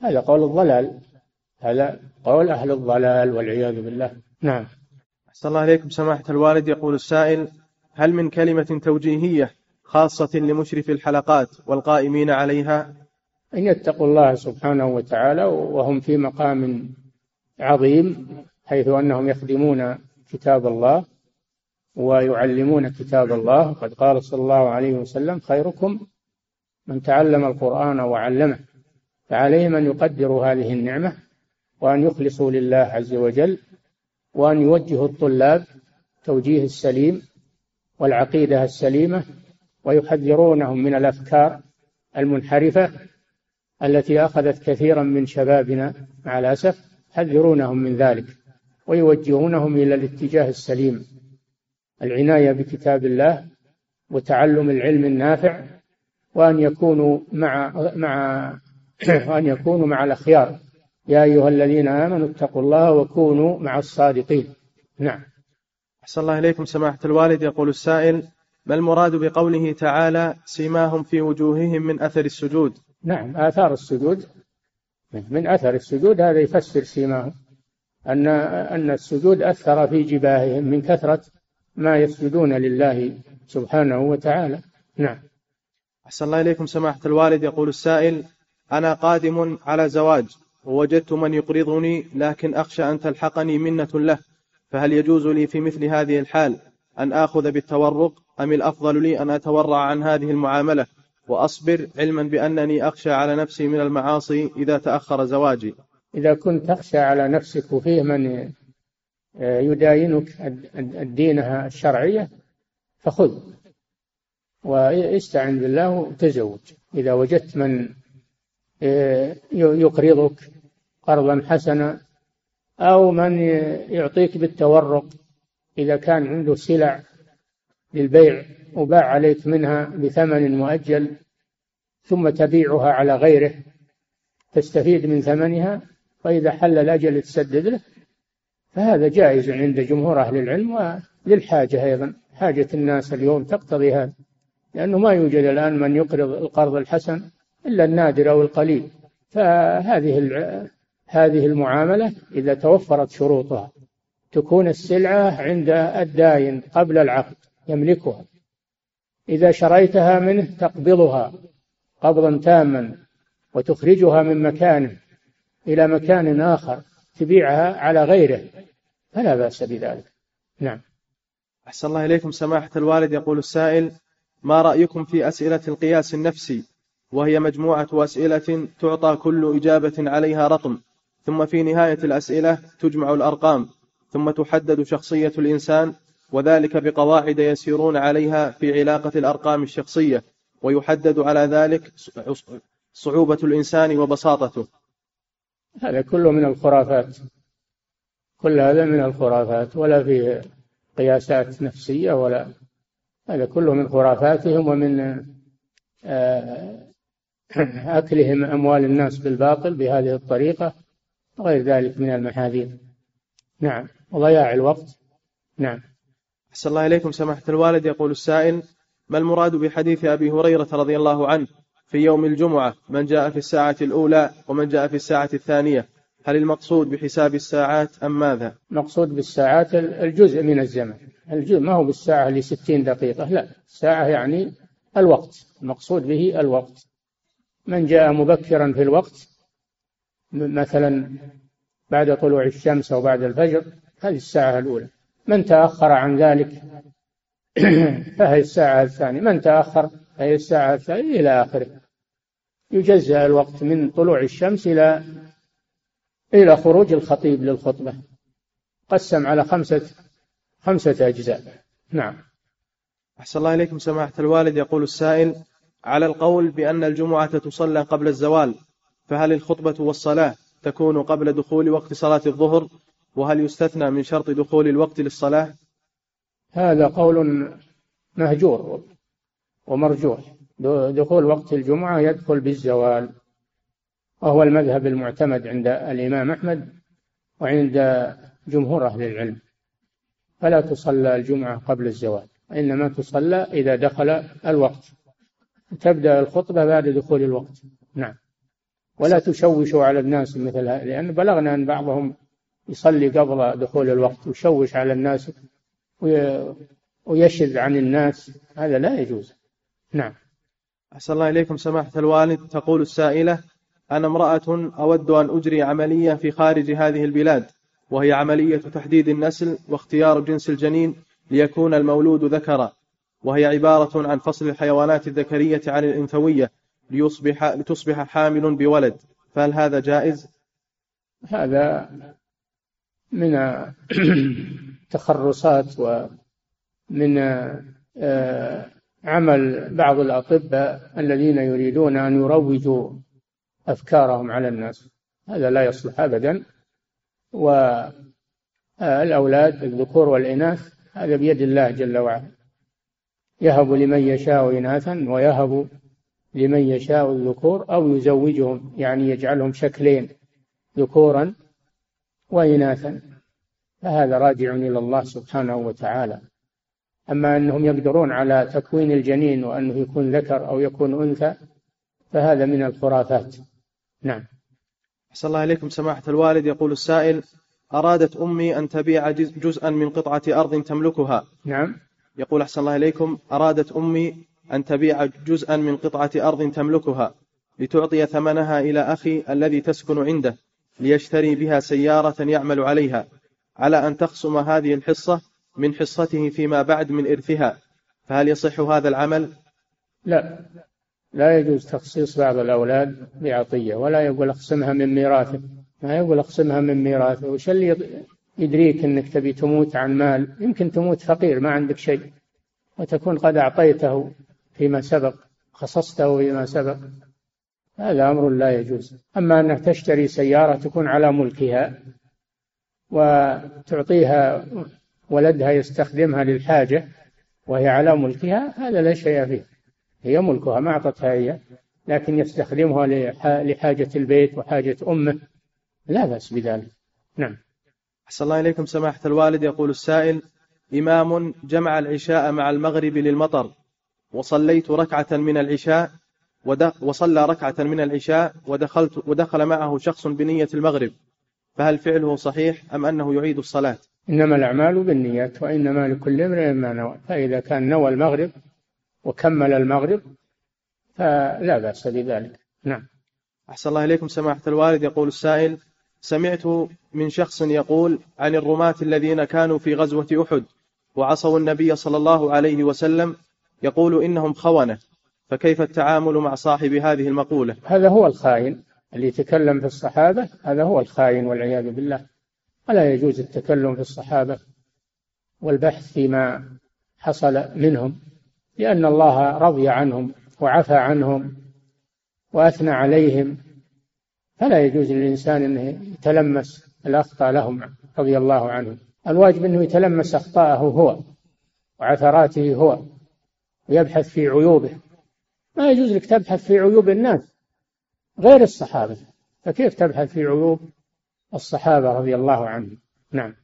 هذا قول الضلال. هذا قول أهل الضلال والعياذ بالله. نعم. أحسن الله عليكم سماحة الوالد يقول السائل هل من كلمة توجيهية خاصة لمشرف الحلقات والقائمين عليها؟ أن يتقوا الله سبحانه وتعالى وهم في مقام عظيم. حيث أنهم يخدمون كتاب الله ويعلمون كتاب الله. قد قال صلى الله عليه وسلم خيركم من تعلم القرآن وعلمه فعليهم أن يقدروا هذه النعمة وأن يخلصوا لله عز وجل وأن يوجهوا الطلاب توجيه السليم والعقيدة السليمة ويحذرونهم من الأفكار المنحرفة التي أخذت كثيرا من شبابنا مع الأسف يحذرونهم من ذلك. ويوجهونهم إلى الاتجاه السليم العناية بكتاب الله وتعلم العلم النافع وأن يكونوا مع مع وأن يكونوا مع الأخيار. يا أيها الذين آمنوا اتقوا الله وكونوا مع الصادقين. نعم. أحسن الله إليكم سماحة الوالد. يقول السائل ما المراد بقوله تعالى سيماهم في وجوههم من أثر السجود؟ نعم آثار السجود. من أثر السجود هذا يفسر سيماهم. أن أن السجود أثر في جباههم من كثرة ما يسجدون لله سبحانه وتعالى. نعم. أحسن الله إليكم سماحة الوالد. يقول السائل أنا قادم على زواج ووجدت من يقرضني لكن أخشى أن تلحقني منة له فهل يجوز لي في مثل هذه الحال أن آخذ بالتورق؟ أم الأفضل لي أن أتورع عن هذه المعاملة؟ وأصبر علما بأنني أخشى على نفسي من المعاصي إذا تأخر زواجي. إذا كنت تخشى على نفسك وفيه من يداينك الدينها الشرعية فخذ. واستعن بالله وتزوج. إذا وجدت من يقرضك قرضا حسنا أو من يعطيك بالتورق إذا كان عنده سلع للبيع وباع عليك منها بثمن مؤجل ثم تبيعها على غيره تستفيد من ثمنها وإذا حل الأجل تسدد له فهذا جائز عند جمهور أهل العلم وللحاجة أيضا. حاجة الناس اليوم تقتضي هذا لأنه ما يوجد الآن من يقرض القرض الحسن إلا النادر أو القليل. فهذه هذه المعاملة إذا توفرت شروطها تكون السلعة عند الداين قبل العقد يملكها. إذا شريتها منه تقبضها قبضا تاما وتخرجها من مكانه. إلى مكان آخر تبيعها على غيره فلا بأس بذلك. نعم. أحسن الله إليكم. سماحة الوالد يقول السائل ما رأيكم في أسئلة القياس النفسي؟ وهي مجموعة أسئلة تعطى كل إجابة عليها رقم ثم في نهاية الأسئلة تجمع الأرقام ثم تحدد شخصية الإنسان وذلك بقواعد يسيرون عليها في علاقة الأرقام الشخصية ويحدد على ذلك صعوبة الإنسان وبساطته. هذا كله من الخرافات. كل هذا من الخرافات ولا فيه قياسات نفسية ولا هذا كله من خرافاتهم ومن آه، أكلهم أموال الناس بالباطل بهذه الطريقة وغير ذلك من المحاذير. نعم. وضياع الوقت. نعم. أحسن الله إليكم سماحة الوالد. يقول السائل ما المراد بحديث أبي هريرة رضي الله عنه؟ في يوم الجمعة من جاء في الساعة الأولى ومن جاء في الساعة الثانية. هل المقصود بحساب الساعات أم ماذا؟ مقصود بالساعات الجزء من الزمن. الجزء ما هو بالساعة لستين دقيقة لا. الساعة يعني الوقت. المقصود به الوقت. من جاء مبكرا في الوقت مثلا بعد طلوع الشمس أو بعد الفجر هذه الساعة الأولى. من تأخر عن ذلك؟ فهي الساعة الثانية. من تأخر؟ فهي الساعة الثانية إلى آخره. يجزأ الوقت من طلوع الشمس إلى إلى خروج الخطيب للخطبة. قسم على خمسة خمسة أجزاء. نعم. أحسن الله إليكم سماحة الوالد. يقول السائل على القول بأن الجمعة تصلى قبل الزوال فهل الخطبة والصلاة تكون قبل دخول وقت صلاة الظهر؟ وهل يستثنى من شرط دخول الوقت للصلاة؟ هذا قول مهجور ومرجوح. دخول وقت الجمعة يدخل بالزوال وهو المذهب المعتمد عند الإمام أحمد وعند جمهور أهل العلم. فلا تصلى الجمعة قبل الزوال إنما تصلى إذا دخل الوقت. تبدأ الخطبة بعد دخول الوقت. نعم. ولا تشوشوا على الناس مثل هذا لأن بلغنا أن بعضهم يصلي قبل دخول الوقت ويشوش على الناس ويشذ عن الناس. هذا لا يجوز. نعم. أحسن الله إليكم سماحة الوالد تقول السائلة أنا امرأة أود أن أجري عملية في خارج هذه البلاد وهي عملية تحديد النسل واختيار جنس الجنين ليكون المولود ذكرا وهي عبارة عن فصل الحيوانات الذكرية عن الأنثوية ليصبح لتصبح حامل بولد فهل هذا جائز؟ هذا من التخرصات ومن آه، عمل بعض الأطباء الذين يريدون أن يروجوا أفكارهم على الناس. هذا لا يصلح أبدا. والأولاد الذكور والإناث هذا بيد الله جل وعلا. يهب لمن يشاء إناثا ويهب لمن يشاء الذكور أو يزوجهم يعني يجعلهم شكلين ذكورا وإناثا. فهذا راجع إلى الله سبحانه وتعالى. أما أنهم يقدرون على تكوين الجنين وأنه يكون ذكر أو يكون أنثى فهذا من الخرافات. نعم. أحسن الله إليكم سماحة الوالد. يقول السائل أرادت أمي أن تبيع جزءا من قطعة أرض تملكها. نعم. يقول أحسن الله إليكم أرادت أمي أن تبيع جزءا من قطعة أرض تملكها لتعطي ثمنها إلى أخي الذي تسكن عنده ليشتري بها سيارة يعمل عليها. على أن تخصم هذه الحصة من حصته فيما بعد من إرثها. فهل يصح هذا العمل؟ لا. لا يجوز تخصيص بعض الأولاد بعطية ولا يقول أقسمها من ميراثه. ما يقول أقسمها من ميراثه. وش اللي يدريك إنك تبي تموت عن مال؟ يمكن تموت فقير ما عندك شيء. وتكون قد أعطيته فيما سبق خصصته فيما سبق. هذا أمر لا يجوز. أما أنك تشتري سيارة تكون على ملكها وتعطيها ولدها يستخدمها للحاجة وهي على ملكها هذا لا شيء فيه. هي ملكها ما أعطتها هي لكن يستخدمها لحاجة البيت وحاجة أمه. لا بأس بذلك. نعم. أحسن الله إليكم سماحة الوالد. يقول السائل إمام جمع العشاء مع المغرب للمطر وصليت ركعة من العشاء وصلى ركعة من العشاء ودخلت ودخل معه شخص بنية المغرب فهل فعله صحيح أم أنه يعيد الصلاة؟ إنما الأعمال بالنيات وإنما لكل امرئ ما نوى. فإذا كان نوى المغرب وكمل المغرب فلا بأس بذلك. نعم. أحسن الله إليكم سماحة الوالد. يقول السائل سمعت من شخص يقول عن الرماة الذين كانوا في غزوة أحد وعصوا النبي صلى الله عليه وسلم يقول إنهم خونة فكيف التعامل مع صاحب هذه المقولة؟ هذا هو الخائن اللي يتكلم في الصحابة هذا هو الخائن والعياذ بالله. ولا يجوز التكلم في الصحابة والبحث فيما حصل منهم لأن الله رضي عنهم وعفى عنهم وأثنى عليهم. فلا يجوز للإنسان أنه يتلمس الأخطاء لهم رضي الله عنهم. الواجب أنه يتلمس أخطاءه هو وعثراته هو ويبحث في عيوبه. ما يجوز لك تبحث في عيوب الناس غير الصحابة. فكيف تبحث في عيوب الصحابة رضي الله عنهم. نعم.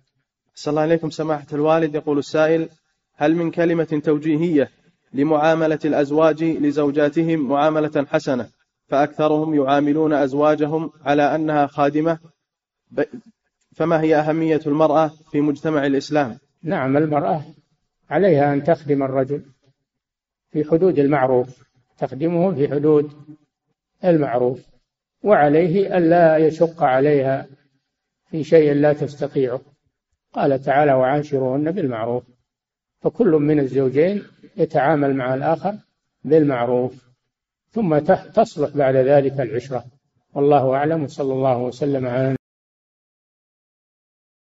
صلى الله عليكم سماحة الوالد. يقول السائل هل من كلمة توجيهية لمعاملة الأزواج لزوجاتهم معاملة حسنة فأكثرهم يعاملون أزواجهم على أنها خادمة؟ فما هي أهمية المرأة في مجتمع الإسلام؟ نعم المرأة عليها أن تخدم الرجل في حدود المعروف تخدمه في حدود المعروف وعليه ألا يشق عليها في شيء لا تستطيعه. قال تعالى وعاشروهن بالمعروف. فكل من الزوجين يتعامل مع الآخر بالمعروف. ثم تصلح بعد ذلك العشرة. والله أعلم. صلى الله وسلم على